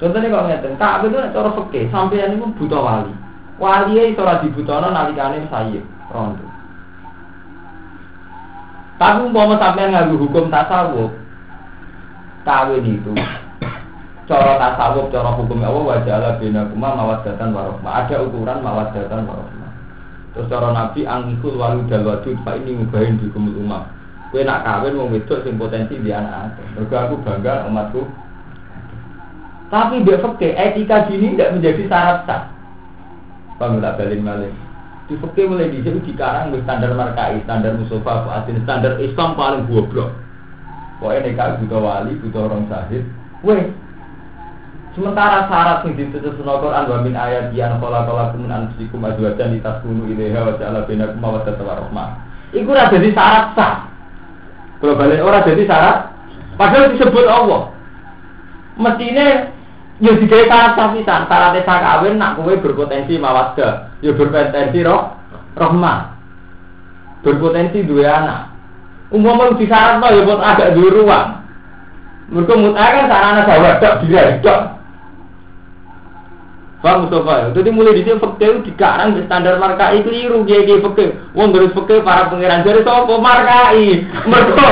Contohnya kalau ngeten, tak itu cara fakir sampai ini pun buta wali. Wali ya itu lagi buta nalikane saya rondo. Tapi umpama sampai nggak hukum tasawuf, kawin itu cara tasawuf, cara hukum Allah wajah Allah bina kuma mawadatan warohmah. Ada ukuran mawadatan warohmah. Terus cara Nabi angikul walu dal pak ini ngubahin di kumul umat. Kue nak kawin mau wedok sing potensi di anak aku. Aku bangga umatku. Tapi dia fakir etika gini tidak menjadi syarat sah. Tak balik balik. Di mulai di sini dikarang standar markai, standar musofa, standar Islam paling goblok. Pokoknya nikah butuh wali, butuh orang sahid. Weh, Sementara syarat yang ditutup sunnah Quran wa min ayat yang kola kola kumin anfusikum azwajan litaskunu ilaiha wa ja'ala bainakum mawaddatan wa rahmah. Iku ora dadi syarat sah. Kalau balik ora jadi syarat, padahal disebut Allah. Mestinya ya digawe syarat sah pisan, syarat sah kawin nak kowe berpotensi mawaddah, ya berpotensi roh rahmah. Berpotensi dua anak. Umumnya di syarat ya buat agak dua ruang. Mereka mutah kan sarana dia dok. Paham Mustafa? Jadi mulai di sini fakir dikarang di standar markai keliru kiai kiai fakir. Wong terus fakir para pangeran jadi sopo markai. Mereka.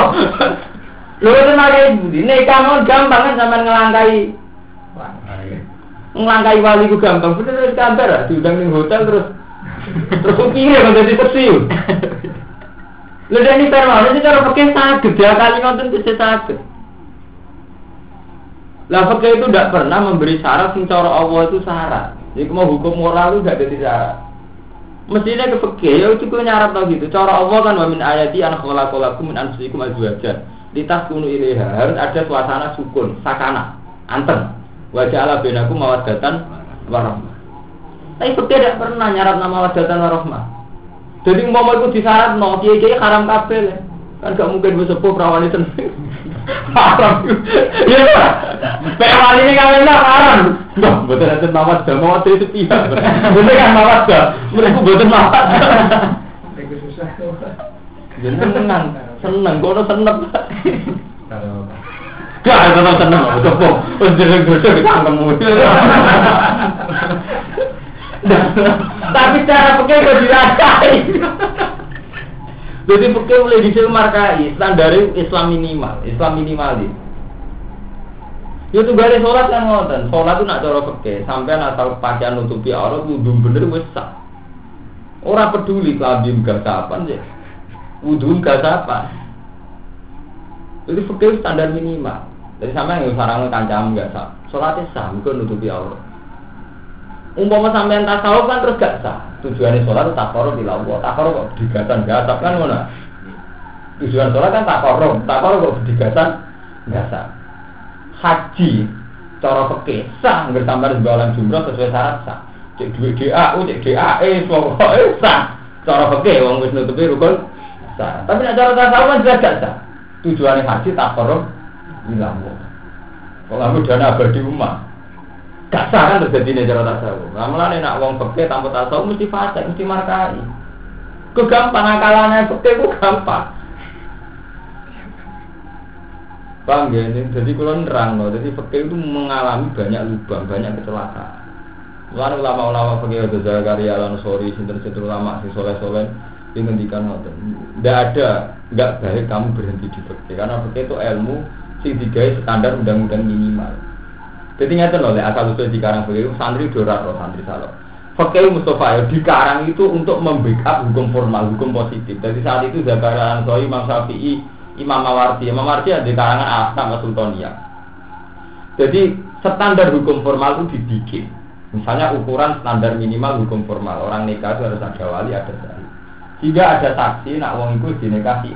Lalu itu markai budi. Nih kamu gampang kan sama ngelangkai. Ngelangkai wali itu gampang. Bener dari kantor diundang di hotel terus terus kira kan jadi tersiu. Lalu ini permanen ini cara fakir sakit. Dia kali nonton bisa sakit. Lah fakir itu tidak pernah memberi syarat sing cara Allah itu syarat. Jadi mau hukum moral itu tidak jadi syarat. Mestinya ke fakir ya itu kau nyarat tau gitu. Cara Allah kan wamin ayati an khalaqalakum min anfusikum azwajan. Litas kunu ilaiha harus ada suasana sukun, sakana, anteng. Wajah ala benaku mawadatan warahmah. Tapi fakir tidak pernah nyarat nama wadatan warahmah. Jadi mau itu disyarat no, kiai kiai haram kabel kan gak mungkin gue sepuh perawan itu. Haram. Iya perawan ini kawin lah haram. Nggak betul itu mawat dah mawat itu pihak. Betul kan mawat dah mereka betul mawat jadi seneng seneng gue seneng Tetap seneng, sepuh, jadi gue kita ketemu. Tapi cara pakai kok dirasai. Jadi pakai boleh di markai standar Islam minimal, Islam minimalis. Ya tuh gak sholat kan ngoten, sholat tuh nak cara pakai sampai asal pakaian nutupi aurat wudhu bener wes sah. Orang peduli kelabim gak kapan ya, wudhu gak kapan. Jadi pakai standar minimal. Jadi sampai yang sarang kancam gak sah, sholatnya sah, bukan nutupi aurat. Umpama sampean tasawuf kan terus gak sah. Tujuannya sholat itu takorup di lawa. Takorup kok digatan gasap kan mana? Tujuan sholat kan takorup. Takorup kok digatan gasap. Haji cara peke sah nggak tambah jualan jumroh sesuai syarat sah. Cek duit DAU, cek DAE, pokoknya sah. Cara peke wong wis nutupi rukun sah. Tapi nek cara tasawuf kan jelas gak sah. Tujuannya haji takorup di lawa. Kalau aku dana abadi umat, kan terjadi nih tasawuf. Nah, nih nak wong peke tanpa tasawuf mesti fase, mesti markai. Kegampang akalannya peke ku gampang. Paham ya ini? Jadi kalau nerang loh, jadi peke itu mengalami banyak lubang, banyak kecelakaan. Lalu ulama-ulama fakih ada Zakaria Alan Sori, sinter-sinter ulama si soleh soleh yang ngendikan ngoten. Tidak ada, nggak baik kamu berhenti di fakih karena fakih itu ilmu sing digawe standar undang-undang minimal. Jadi ngerti loh, asal usul di karang begitu, santri dorat loh, santri salah. Fakih Mustafa ya, di karang itu untuk membackup hukum formal, hukum positif. Jadi saat itu Zakaria Ansoi, Imam Syafi'i, Imam Mawardi, Imam Mawardi ada di karangan Ahkam Sultaniyah. Jadi standar hukum formal itu dibikin. Misalnya ukuran standar minimal hukum formal orang nikah itu harus ada wali, ada sahih. Jika ada saksi, nak wong itu dinikahi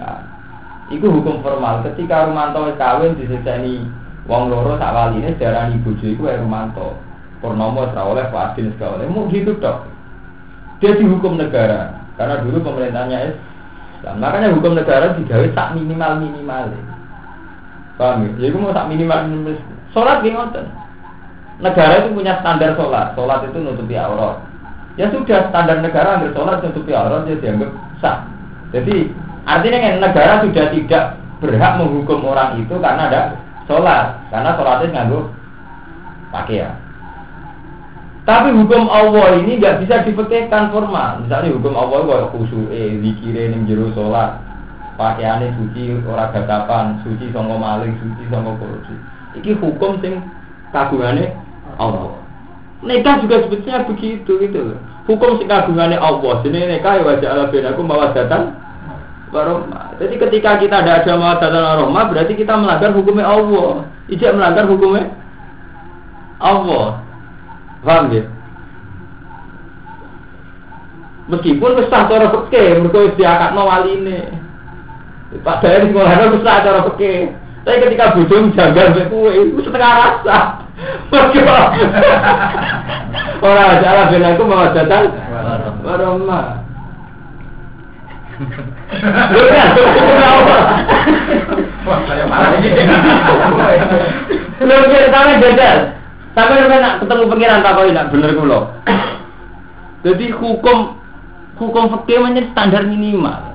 Itu hukum formal. Ketika Rumanto kawin diseseni Wong loro sak waline darani bojo iku ae Romanto. Purnomo ora oleh Fadil segala oleh. Mau gitu dok. Dia dihukum negara karena dulu pemerintahnya Islam. Makanya hukum negara digawe tak minimal minimal. Paham ya? Jadi mau tak minimal minimal. Sholat gimana? Negara itu punya standar sholat. Sholat itu nutupi aurat. Ya sudah standar negara ambil sholat nutupi aurat dia dianggap sah. Jadi artinya kan negara sudah tidak berhak menghukum orang itu karena ada sholat karena sholatnya nganggu pakaian. Tapi hukum Allah ini nggak bisa dipekaikan formal. Misalnya hukum Allah itu khusus eh zikire ning jero sholat, pakaiannya suci ora gatapan, suci songo maling, suci songo korupsi. Iki hukum sing kagungannya Allah. Nikah juga sebetulnya begitu gitu. Hukum sing kagungannya Allah. Sini nikah ya wajah Allah benaku mawadatan warahmah. Jadi ketika kita tidak ada mawadatan warahmah berarti kita melanggar hukumnya Allah. Tidak melanggar hukumnya Allah. Paham ya? Meskipun besar cara peke, mereka diangkat wali ini. Padahal di sekolah itu besar cara peke. Tapi ketika bujung janggal kue itu setengah rasa. Orang aja lah bilang aku mau datang Belum kita sampai jajal. Sampai nak ketemu pengiran tak kau tidak bener kulo. Jadi hukum hukum fikih menjadi standar minimal.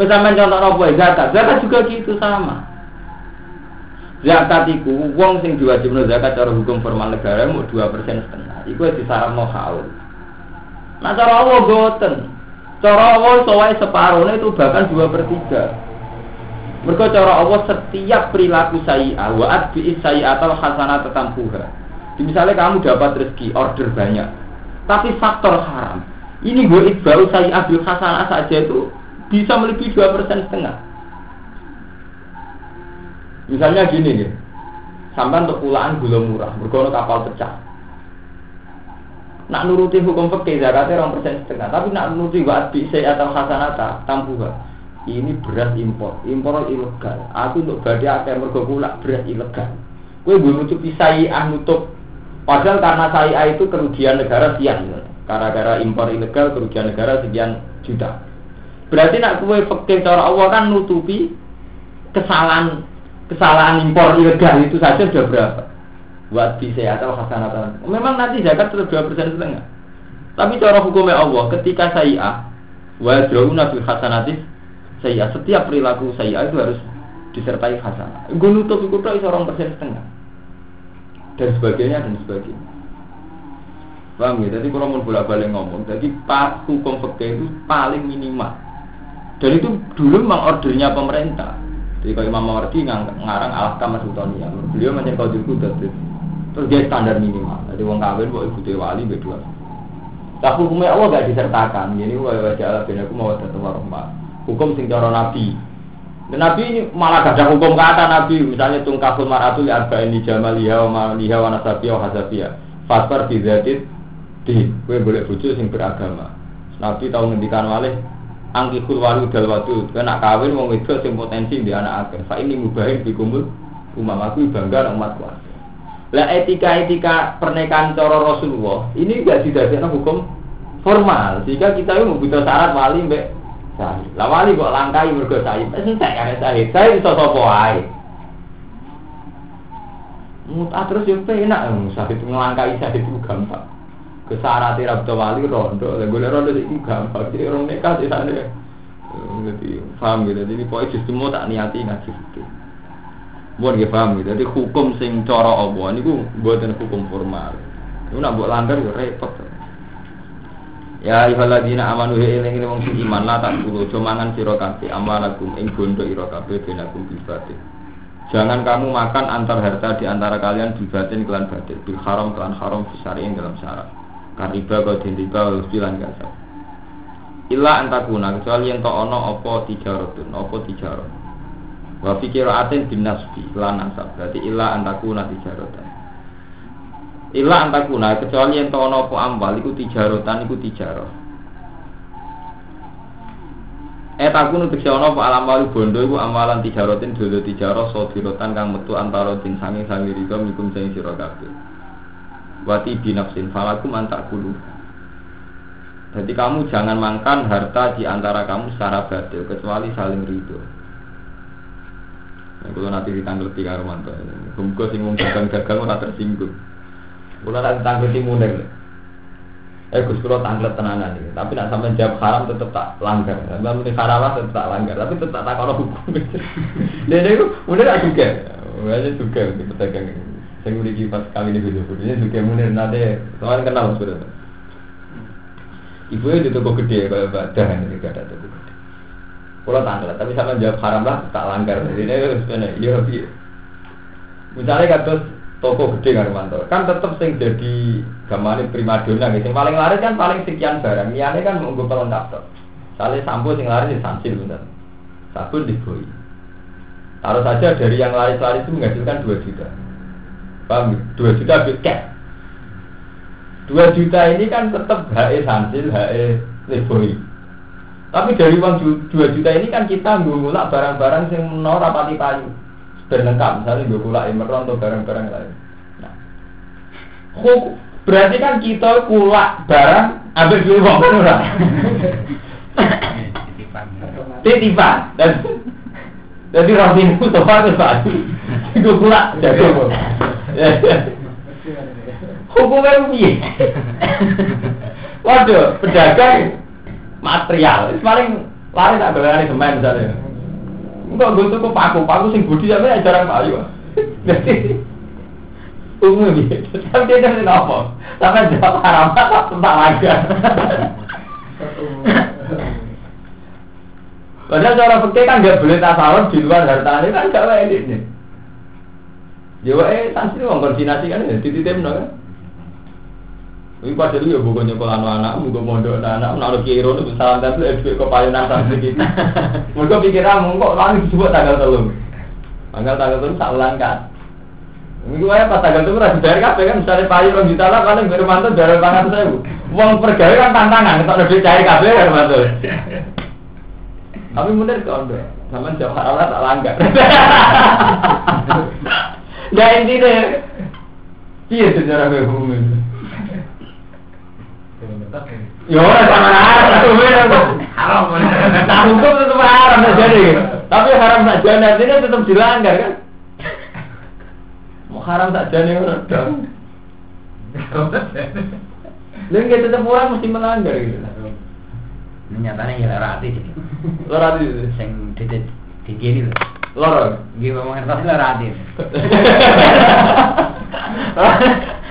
Wes sampean contoh apa zakat. Zakat juga gitu sama. Zakat itu uang sing diwajibno zakat cara hukum formal negara mau dua persen setengah. Iku disaranno haul. Nah cara Allah boten. Cara Allah soalnya separuhnya itu bahkan dua per tiga. Mereka cara Allah setiap perilaku saya, wa adbi saya atau hasanah tetampuha. Misalnya kamu dapat rezeki order banyak, tapi faktor haram. Ini gue itbau saya ambil hasanah saja itu bisa melebihi dua persen setengah. Misalnya gini nih, sampai untuk pulaan gula murah, berkono kapal pecah. Nak nuruti hukum fikih zakatnya orang persen setengah, tapi nak nuruti buat bisa atau hasanata tambuha. ini beras impor, impor ilegal. Aku untuk badai akeh mergo kula beras ilegal. Gue nutupi sayi'ah nutup padahal karena sayi'ah itu kerugian negara sekian. Gara-gara impor ilegal kerugian negara sekian juta. Berarti nak kue fakir cara Allah kan nutupi kesalahan kesalahan impor ilegal itu saja sudah berapa? Buat bisa atau hasanatan. Memang nanti zakat sudah dua persen setengah. Tapi cara hukumnya Allah ketika sayi'ah wa drauna bil hasanatis saya setiap perilaku saya itu harus disertai hasanah. Gue nutup itu seorang persen setengah dan sebagainya dan sebagainya. Paham ya? Jadi kalau mau bolak balik ngomong, jadi pas hukum itu paling minimal. Dan itu dulu memang ordernya pemerintah. Jadi kalau Imam Mawardi ngarang alah kamar sutonia, beliau menjadi kau dulu terus dia standar minimal. Jadi wong kawin, wong ibu wali berdua. Tapi hukumnya Allah gak disertakan. Jadi wajah Allah bin aku mau datang warahmat hukum sing cara nabi. Dan nabi ini malah gak hukum kata nabi, misalnya tungkaful maratul arba'in di jamaliha wa maliha wa nasabiya wa hasabiya. Fatwar di zatit di, gue boleh bujuk sing beragama. Nabi tahu ngendikan malih angkikul walu dal wadu, nak kawin mau itu sing potensi di anak akeh. Fa ini mubahin kumul umam aku bangga umat kuat. Lah etika-etika pernikahan cara Rasulullah ini gak didadekno hukum formal sehingga kita itu membutuhkan syarat wali mbek sahid. Lah wali kok langkai mergo sahid. Wis entek kan sahid. Sahid iso sapa wae. Muta terus yo penak sahid ngelangkai sahid itu gampang. Kesyarat ira wali rondo, lha golek rondo iki gampang. Jadi orang nekat di sana. Jadi paham gitu. Jadi pokoknya justru tak niati ngaji itu. Buat dia paham gitu. Jadi hukum sing cara Allah niku hukum formal. Itu nak buat langgar yo repot. Ya ayyuhalladzina amanu he eling wong sing iman la tak kulo mangan sira kabeh amalakum ing bondo benakum bibatin. Jangan kamu makan antar harta di antara kalian bibatin kelan batin bil haram kelan haram ing dalam syarat. Kariba kau den riba wal bilan gasa. Illa antakuna kecuali yang tak ono apa tijaratun apa tijarah. Wa fikiratin bin nasbi lan nasab. Berarti illa antakuna tijaratan. Ila antakuna kecuali yang tahu nopo ambal iku tijarotan iku tijaro. Eh takun untuk siapa nopo alam walu bondo iku amalan tijarotin dulu tijaro sodirotan kang metu antara tin sangi sangi riko mikum sangi siro Wati binafsin falakum antak kulu. Jadi kamu jangan makan harta di antara kamu secara batil kecuali saling ridho. Kalau nanti ditanggal tiga romanto, Kumko sing wong gagang-gagang ora tersinggung. Kulo nak tanggleti munir. Eh Gus kulo tanglet tenanan iki, tapi nak sampean jawab haram tetep tak langgar. Sampeyan muni haram tetep tak langgar, tapi tetep tak kono hukum. Dene iku munir tak juga. Wajah juga di pedagang. Saya udah pas kali ini video videonya juga munir nade, soalnya kenal sudah. Ibu itu toko gede kayak badan ini gak ada toko Kulo tanglet, tapi sama jawab haram lah tak langgar. Jadi ini iya iya. Misalnya kata toko gede Manto. Kan tetep sing jadi gamane primadona gitu yang paling laris kan paling sekian barang. Liane kan menggo pelengkap tok. Sale sampo sing laris di samsil bener sabun boy taruh saja dari yang laris-laris itu menghasilkan 2 juta. Paham 2 ya? juta cash 2 juta ini kan tetap HE samsil HE boy tapi dari uang 2 juta ini kan kita ngulak barang-barang yang menor rapati payu dan lengkap misalnya gue kulak emeron atau barang-barang lain. Nah, berarti kan kita kulak barang ambil dulu uang kan ora. Titipan dan jadi Hood apa itu pak? Gue kulak jago. Hukumnya piye? Waduh, pedagang material, paling lari tak berani semen misalnya. Enggak gue tuh paku, paku sing budi sampe jarang payu. Jadi umum gitu. Tapi dia jadi apa? Sampai jawab haram tak tentang lagi. Padahal cara fikih kan nggak boleh tasawuf di luar harta ini kan gak wae ini. Ya wae santri wong koordinasi kan ya titip kan. Ini pada dulu ya bukan nyekolah anak, bukan mondok anak, anak kiro itu salam tapi lebih ke payunan santri kita. Mereka pikir kamu kok lalu disebut tanggal telur. Tanggal tanggal telur tak ulang kan. Ini gue apa tanggal telur harus bayar kafe kan misalnya payu orang juta lah paling baru mantu dari pangan saya. Uang pergawai kan tantangan, kita lebih cari kafe kan mantu. Tapi munir kondo. Sama jam halal tak langgar. Ya intinya Iya sejarah itu. Ya ora sama haram, haram. Nah hukum tetap haram saja nih. Tapi haram saja artinya tetap dilanggar kan? Mau haram saja nih orang dong. Lalu kita tetap orang mesti melanggar gitu. Nyatanya ya lara hati jadi. Lora itu. Sing di di kiri lho. Lora. Nggih ngomong ngertos lara hati.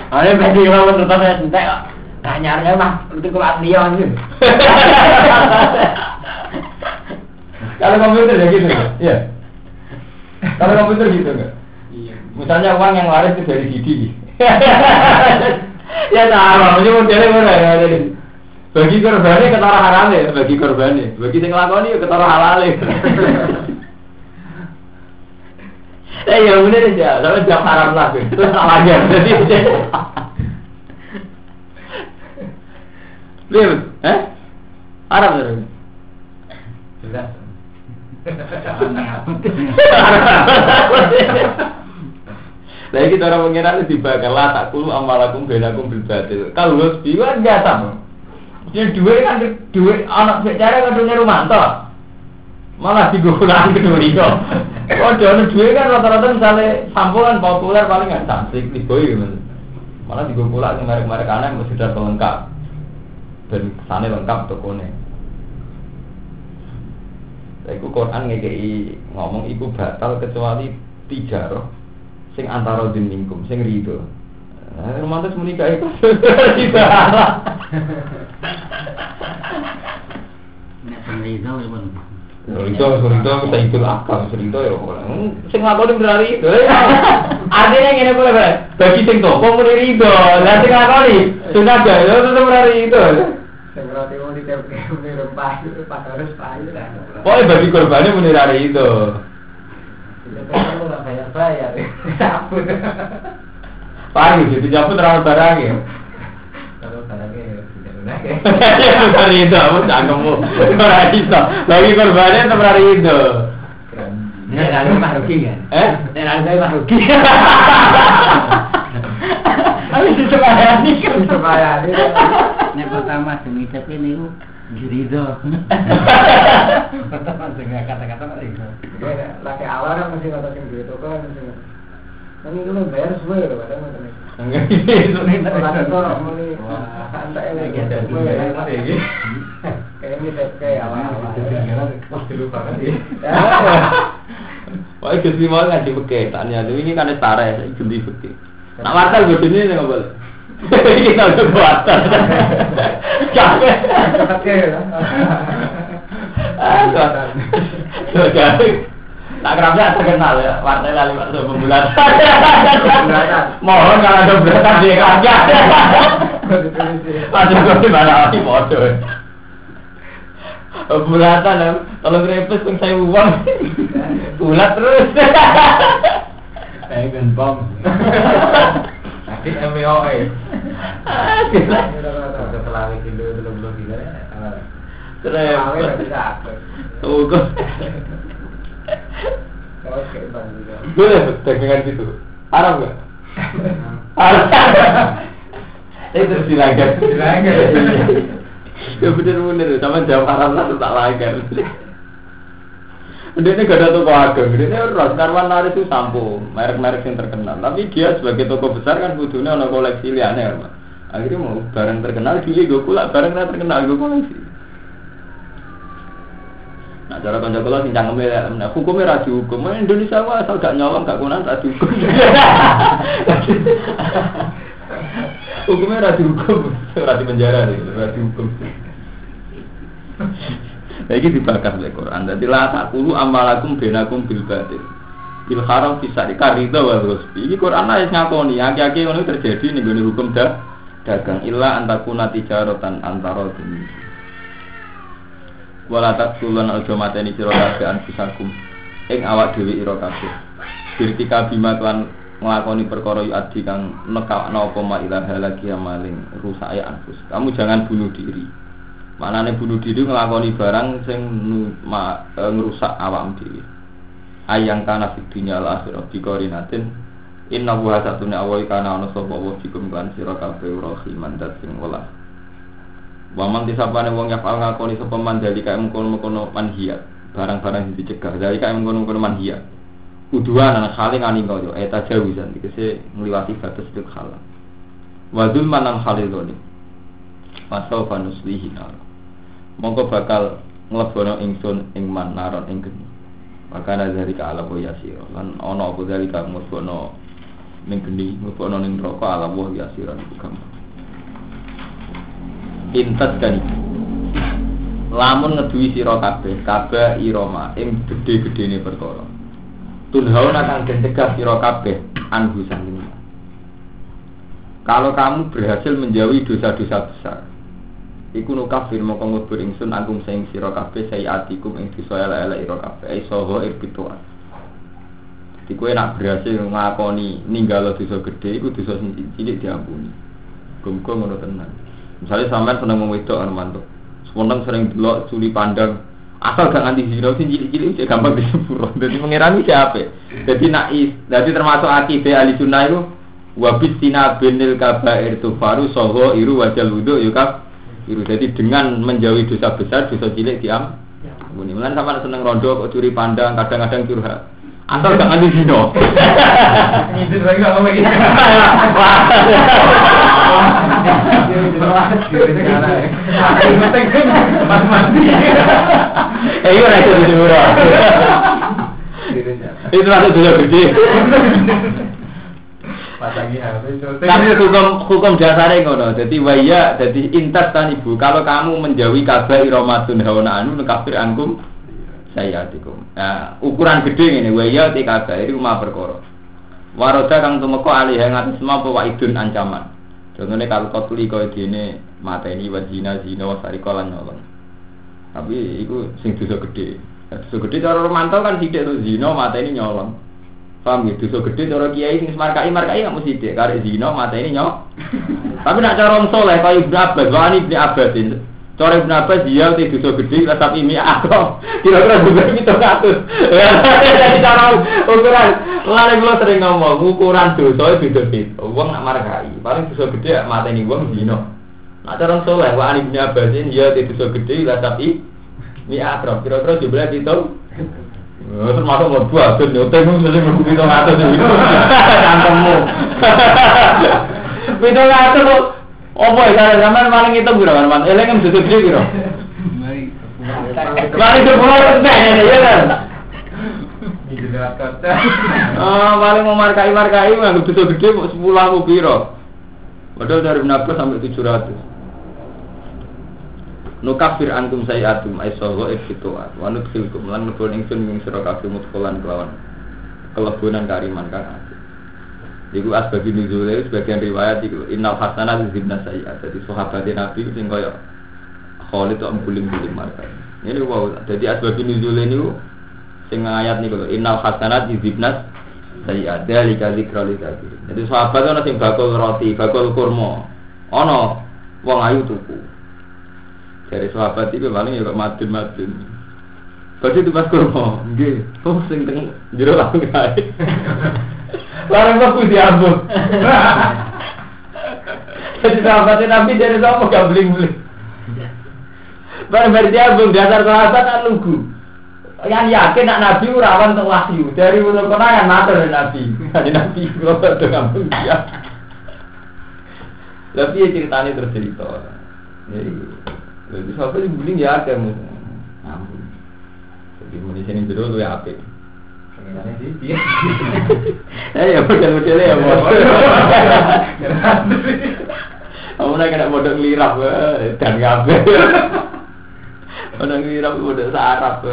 Ada bagi ngomong ya entek kok. Tanyarnya mah itu kelas Leon gitu. Kalau komputer ya gitu nggak? Iya. Kalau komputer gitu nggak? Iya. Misalnya uang yang waris itu dari Didi. ya sama, ini modelnya mana ya jadi. Bagi korbannya ketara haram ya, bagi korbannya. Bagi yang ngelakoni ya ketara halal ya. Eh ya bener aja, tapi jam haram lah, terus salah aja. Jadi Lihat, eh? Haram terus. Jelas. Nah kita orang mengira lebih bakal lah tak kulu amalakum benakum bil batil. Kalau lu biwa biasa mo. Jadi duit kan duit anak secara kan dunia Rumanto. Malah digunakan kedua itu. Oh jangan duit kan rata-rata misalnya sampulan populer paling nggak cantik di boy gitu. Malah digunakan merek-merek aneh mesti sudah lengkap dan sana lengkap tokonya. Iku Quran ngekei ngomong iku batal kecuali tijaroh sing antara minkum sing rido. Nah, romantis menikah itu tidak Nek sendiri itu ya pun. Rido, rido, saya itu akal, rido ya. Sing lakoni berarti itu. Artinya ngene boleh boleh. Bagi sing toko muni rido, lah sing sudah itu tetap berarti itu. Itu. Pokoknya bagi korbannya muni rari itu. Kita kan nggak bayar bayar. Sabun. Payu, jadi jawab terlalu barangnya. Kalau barangnya tidak lunak ya. Itu, cangkemmu? Berarti itu, lagi korbannya tetap berarti itu. Nek lalu mah rugi kan? Eh? Nek lalu mah rugi. Habis itu bayani kan. Bayani. Nek pertama demi tapi niku jurido. Pertama dengan kata-kata kok itu. Ya, laki awal kan mesti kata sing toko kan mesti. Kan itu bayar semua ya ngoten iki. Itu muni santai ini gitu. Kayak ini kayak awal-awal. Kan. Wah, sih mau ngaji beketannya. Tapi ini kan ya, saya ganti beket. Nak wartel gue sini nggak boleh. Ini ada wartel. Capek. Ah, tak kerapnya terkenal ya, wartel lali waktu pembulatan. Mohon kalau ada beratan dia kagak. Masuk gue di mana lagi bodoh. Bulatan ya, kalau grepes pun saya uang, bulat terus. Kayak gembong. Tadi MWOE. Gila. Setelah kilo belum belum gila ya. Takut. Tuh, kok. Oke, bang juga. Boleh dagangan gitu. Haram nggak? Haram. Itu dilanggar. Dilanggar. Ya bener-bener, sama jawab haram lah tak langgar. Dia ini gak ada toko ageng, dia ini orang karwan laris itu sampo, merek-merek yang terkenal. Tapi dia sebagai toko besar kan butuhnya ada koleksi liane Akhirnya mau barang terkenal, dia gue pula barang terkenal gue koleksi. Nah, cara kanca kula sing cangkeme nah, hukumnya ra dihukum. Indonesia mah asal gak nyolong gak kunan ra dihukum. hukumnya ra dihukum, ra di penjara nih, ra dihukum. Nah, ini dibakar oleh Quran. Jadi la takulu amalakum benakum bil batil. Bil haram bisa dikarida wa ghusbi. Ini Quran ayat ngakoni, aki-aki ngono terjadi ning gone hukum dah dagang illa antakuna tijaratan antara dunia wala taqtulun aja mateni sira kabeh anfusakum. Ing awak dhewe ira kabeh. Birtika bima lan nglakoni perkara yu adi kang nekakno apa ma ilaha lagi maling. Rusake anfus. Kamu jangan bunuh diri. Manane bunuh diri nglakoni barang sing ma- e, ngerusak awam dhewe. Ayang kana fid dunya al akhirah bi qarinatin. Inna wa satuna awai kana ana sapa wa fikum kan sira kabeh rahiman dat sing welas. Waman disapane wong yafal ngakoni sapa mandali kae mengkono-mengkono manhiat barang-barang sing dicegah dari kae mengkono-mengkono manhiat. Uduan anak kali ngani kaya eta jawizan dikese ngliwati batas itu halal. Wadul manam khaliloni. Masau fanuslihi nar. Mongko bakal nglebono ingsun ing man naron ing geni. Maka dari ka ala yasira lan ana apa dari ka mlebono ning geni, mlebono ning neraka ala wa yasira iku gampang. Intas kan Lamun ngeduwi sira kabeh, kabeh irama ing gedhe-gedhene perkara. Tunhaun akan den cegah sira kabeh anhu kalau kamu berhasil menjauhi dosa-dosa besar, iku nu kafir moko ngubur ingsun angkum sing sira kabeh sayiatikum ing dosa elek-elek ira kabeh ai. Jadi kowe nak berhasil ngakoni ninggal dosa gede iku dosa cilik diampuni. Gumko ngono tenan. Misalnya sampean seneng wong wedok Armanto. Seneng sering delok suli pandang. Asal gak nganti zina sing cilik-cilik cek gampang disepuro. Dadi pangeran iki apik. Dadi nak is, dadi termasuk akidah ahli sunnah iku wabis tina benil kabair tufaru soho iru wajal wudhu yukab iru. Jadi dengan menjauhi dosa besar dosa cilik diam. Muni. Mulan sama seneng rondo kok curi pandang kadang-kadang curhat asal gak nganti Nyindir lagi apa lagi? Mandi. eh iya itu di murah itu dosa gede habis. tapi hukum hukum dasarnya ngono jadi waya jadi intas ibu kalau kamu menjauhi kabar iromatun hawana anu kafir angkum saya dikum. Nah, ukuran gedhe ngene waya ya bayi rumah perkara. Waroda kang tumeka alih yang atas semua bawa idun ancaman. Contohnya kalau kau tuli kau di ini mata ini wajina zino wasari kolan nyolong. Tapi iku sing dosa gedhe. Dosa gedhe cara romanto kan tidak tuh zino mata nyolong. Paham ya? Dosa gedhe cara kiai sing semarkai markai nggak mesti dek. Karena zino mata nyok. Tapi nak cara romsol ya kau ibu abbas, wani ibu abbas. cara ibnu abbas dia ti dosa gede lah tapi ini aku kira-kira juga itu ngatur jadi cara ukuran. Lalu gue sering ngomong ukuran dosa beda beda. Uang nak markai paling dosa gede mata ini uang zina Nah, cara soleh, wa ani bin Abbasin, ya itu dosa gede, tapi ini akrab, kira-kira jumlah itu? Termasuk mau dua, tuh nyoteng, mesti mau kita ngatur sih, kantongmu. Kita ngatur apa ya, cara zaman maling itu berapa, man, eleng kan dosa gede kira. Maling itu pulau rendah, ya kan? Oh, paling mau markai markai, nggak dosa gede, sepuluh aku piro. Padahal dari 16 sampai 700. Nukafir antum sayatum ay soho ikfituat wa nudkhilkum lan ngebon ingsun ing sira kabeh mutkolan kelawan kelebunan kariman kang. Iku asbab nuzule sebagian riwayat iku innal hasanat zibna sayiat. Jadi sahabat Nabi sing kaya Khalid tuh bulim-bulim marka. Ini wow, jadi asbab nuzule niku sing ayat niku lho innal hasanat zibna sayiat dari zikra li Jadi sahabat ana sing bakul roti, bakul kurma. Ana wong ayu tuku. dari sahabat itu paling ya kok madun madun Berarti itu pas kurma, nggih. Oh sing teng jero. Larang kok diambung. Jadi sahabat Nabi dari sama gak beli-beli. Barang dari diambung dasar sahabat kan lugu. Yang yakin nak Nabi rawan untuk wahyu dari ulul konangan matur Nabi. Dari Nabi kalau tuh ngambung dia. Tapi ya ceritanya terus cerita. Jadi jadi sahabat yang beli ya ada Ampun. Jadi muni sini dulu lu ya apik. Eh ya model-model ya model. Kamu nak kena model lirap dan ngabe. Model lirap model sarap.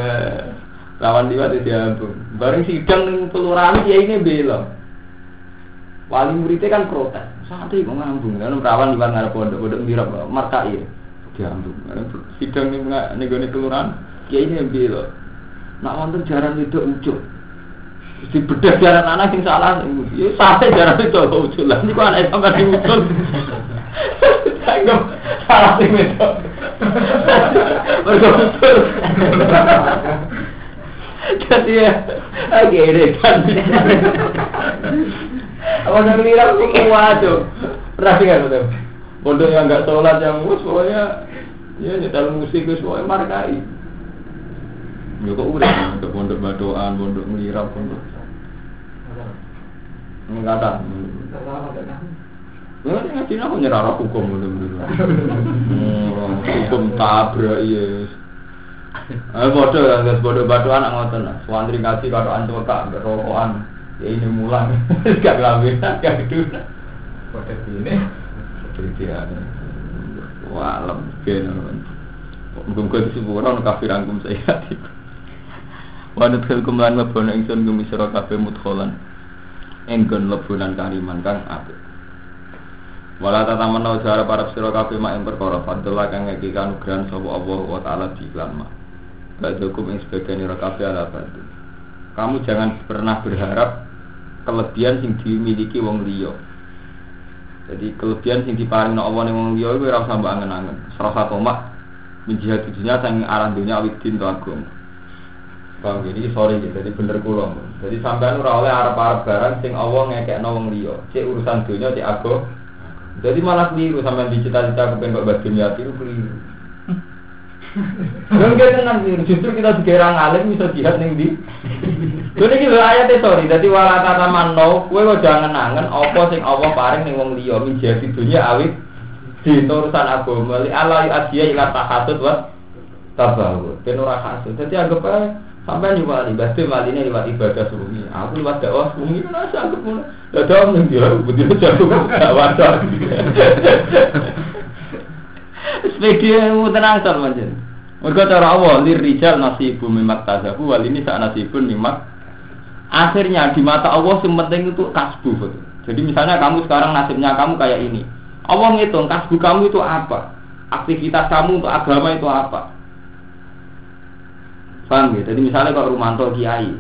Lawan liwat itu diambung. Bareng sidang kelurahan ya ini bela. Wali muridnya kan protes. Santri kok ngambung. Kan perawan liwat ngarep pondok-pondok lirap markai ya. Diambung. Sidang ning ning kelurahan ya ini bela. Nak wonten jaran itu ujuk. Di bedah jaran anak sing salah. Ya sampai jaran itu ujuk lah. Niku anak sing ujuk. Sanggup salah sing itu. Mergo betul. Jadi ya, lagi erekan. Apa yang lihat kok waduh. Pernah dengar betul? Pondok yang nggak sholat yang mus pokoknya ya nyetel musik itu pokoknya markai. Ya kok udah pondok pondok badoan, pondok melirap, pondok mengatakan. Ya, ini ngaji aku nyerah hukum bener-bener. Hmm, Hukum tabrak iya. Eh bodoh ya, guys bodoh bodoh anak ngoten. Suwandri kasih karo antuk kak rokokan. Ya ini mulang. Gak ngambil, gak itu. Pada ini. Kritian. Wah, lemgen. Mungkin disebut orang kafir angkum saya. Wanut khilkum lan mebono ingsun gumisira kabeh mudkholan. Enggon lebunan kariman kang apik. Wala tataman no jara para sira kabeh mak ing perkara fadlah kang ngeki kanugrahan sapa Allah wa taala di iklan mak. Badukum ing sebagian ira kabeh ala badu. Kamu jangan pernah berharap kelebihan sing dimiliki wong liya. Jadi kelebihan sing diparingno Allah ning wong liya iku ora usah mbok angen-angen. Serasa tomak menjihad dunia sang arah dunia awidin to agama. Paham jadi sorry gitu, jadi bener kula. Jadi sampean ora oleh arep-arep barang sing Allah ngekekno wong liya. Cek urusan dunia cek agama jadi malah keliru sampai di cita-cita kepengen kok niat itu keliru. Kita tenang keliru. Justru kita dikira ngalim bisa jihad nih di. Jadi kita ayatnya sorry. Jadi wala tata mano, kue kok jangan nangen. Apa sing Allah paring nih wong liya menjadi dunia awit di urusan agama. Li Allah adia ila tahasud wa tabahu. Ben ora hasud. Jadi anggap aja sampai nih wali, pasti wali ini lewat ibadah sungi. Aku lewat dakwah sungi kan asa anggap mulai. Dakwah nih dia, gak wadah. Sepedi mu tenang sar macam. Mereka cara awal lir rijal nasibu mimak tasabu wal ini saat nasibun mimak. Akhirnya di mata Allah yang penting itu kasbu. Jadi misalnya kamu sekarang nasibnya kamu kayak ini. Allah ngitung kasbu kamu itu apa? Aktivitas kamu untuk agama itu apa? Paham ya? Jadi misalnya kalau Rumanto kiai,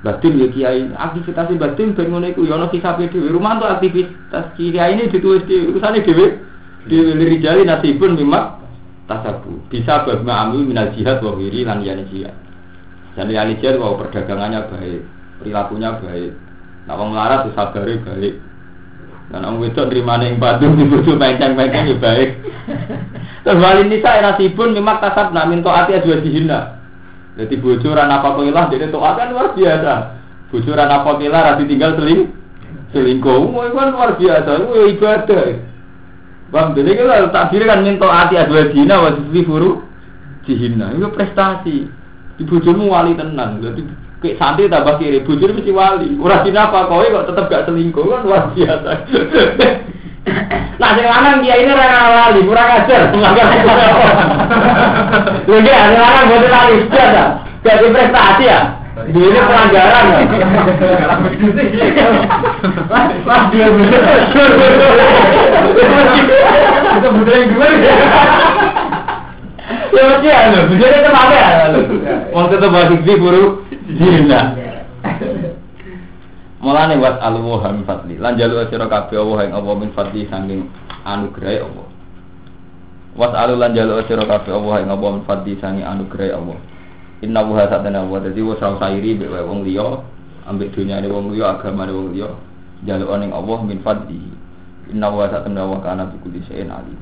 batin ya kiai, aktivitas batin ben ngono iku ya ono hisabe dhewe. Rumanto aktivitas kiai ini ditulis di urusane dhewe. Di rijali nasibun mimak tasabu. Bisa bahma amil minal jihad wa wiri lan yani jihad. Jadi yani jihad wow perdagangannya baik, perilakunya baik. Nah wong larat tuh sabare baik. Dan orang wedok nerimane ing batu dibutuh penceng-penceng ya baik. Terus wali nisa nasibun mimak tasab nak minta ati aja dihina. Jadi bocoran apa koilah jadi toat kan luar biasa. Bocoran apa koilah rati tinggal seling selingkuh, mau kan luar biasa. Itu ya ibadah. Bang, jadi kita takdir kan minta hati adua dina wajib furu dihina. Itu prestasi. Di bojomu wali tenan. Jadi kayak santri tambah kiri, bojone mesti wali. Dina apa kowe kok tetep gak selingkuh kan luar biasa. Nah, sing lanang dia ini ora lali, kurang ajar. Lho nggih, sing lanang boten lali, biasa. Jadi prestasi ya. Ini pelanggaran ya. Mas dia bener. Itu bener yang gue. Ya mesti ya, bener itu apa ya? Bahas buru dina. Mulane wat alwa min fadli. Lan jalu sira kabeh Allah ing Allah min fadli saking anugerah Allah. Was alu lan jalu sira kabeh Allah ing Allah min fadli saking anugerah Allah. Inna wa satana wa dadi wa saw sairi mbek wong liya, ambek dunyane wong liya, agamane wong liya, jaluk ning Allah min fadli. Inna wa satana wa kana bi kulli shay'in alim.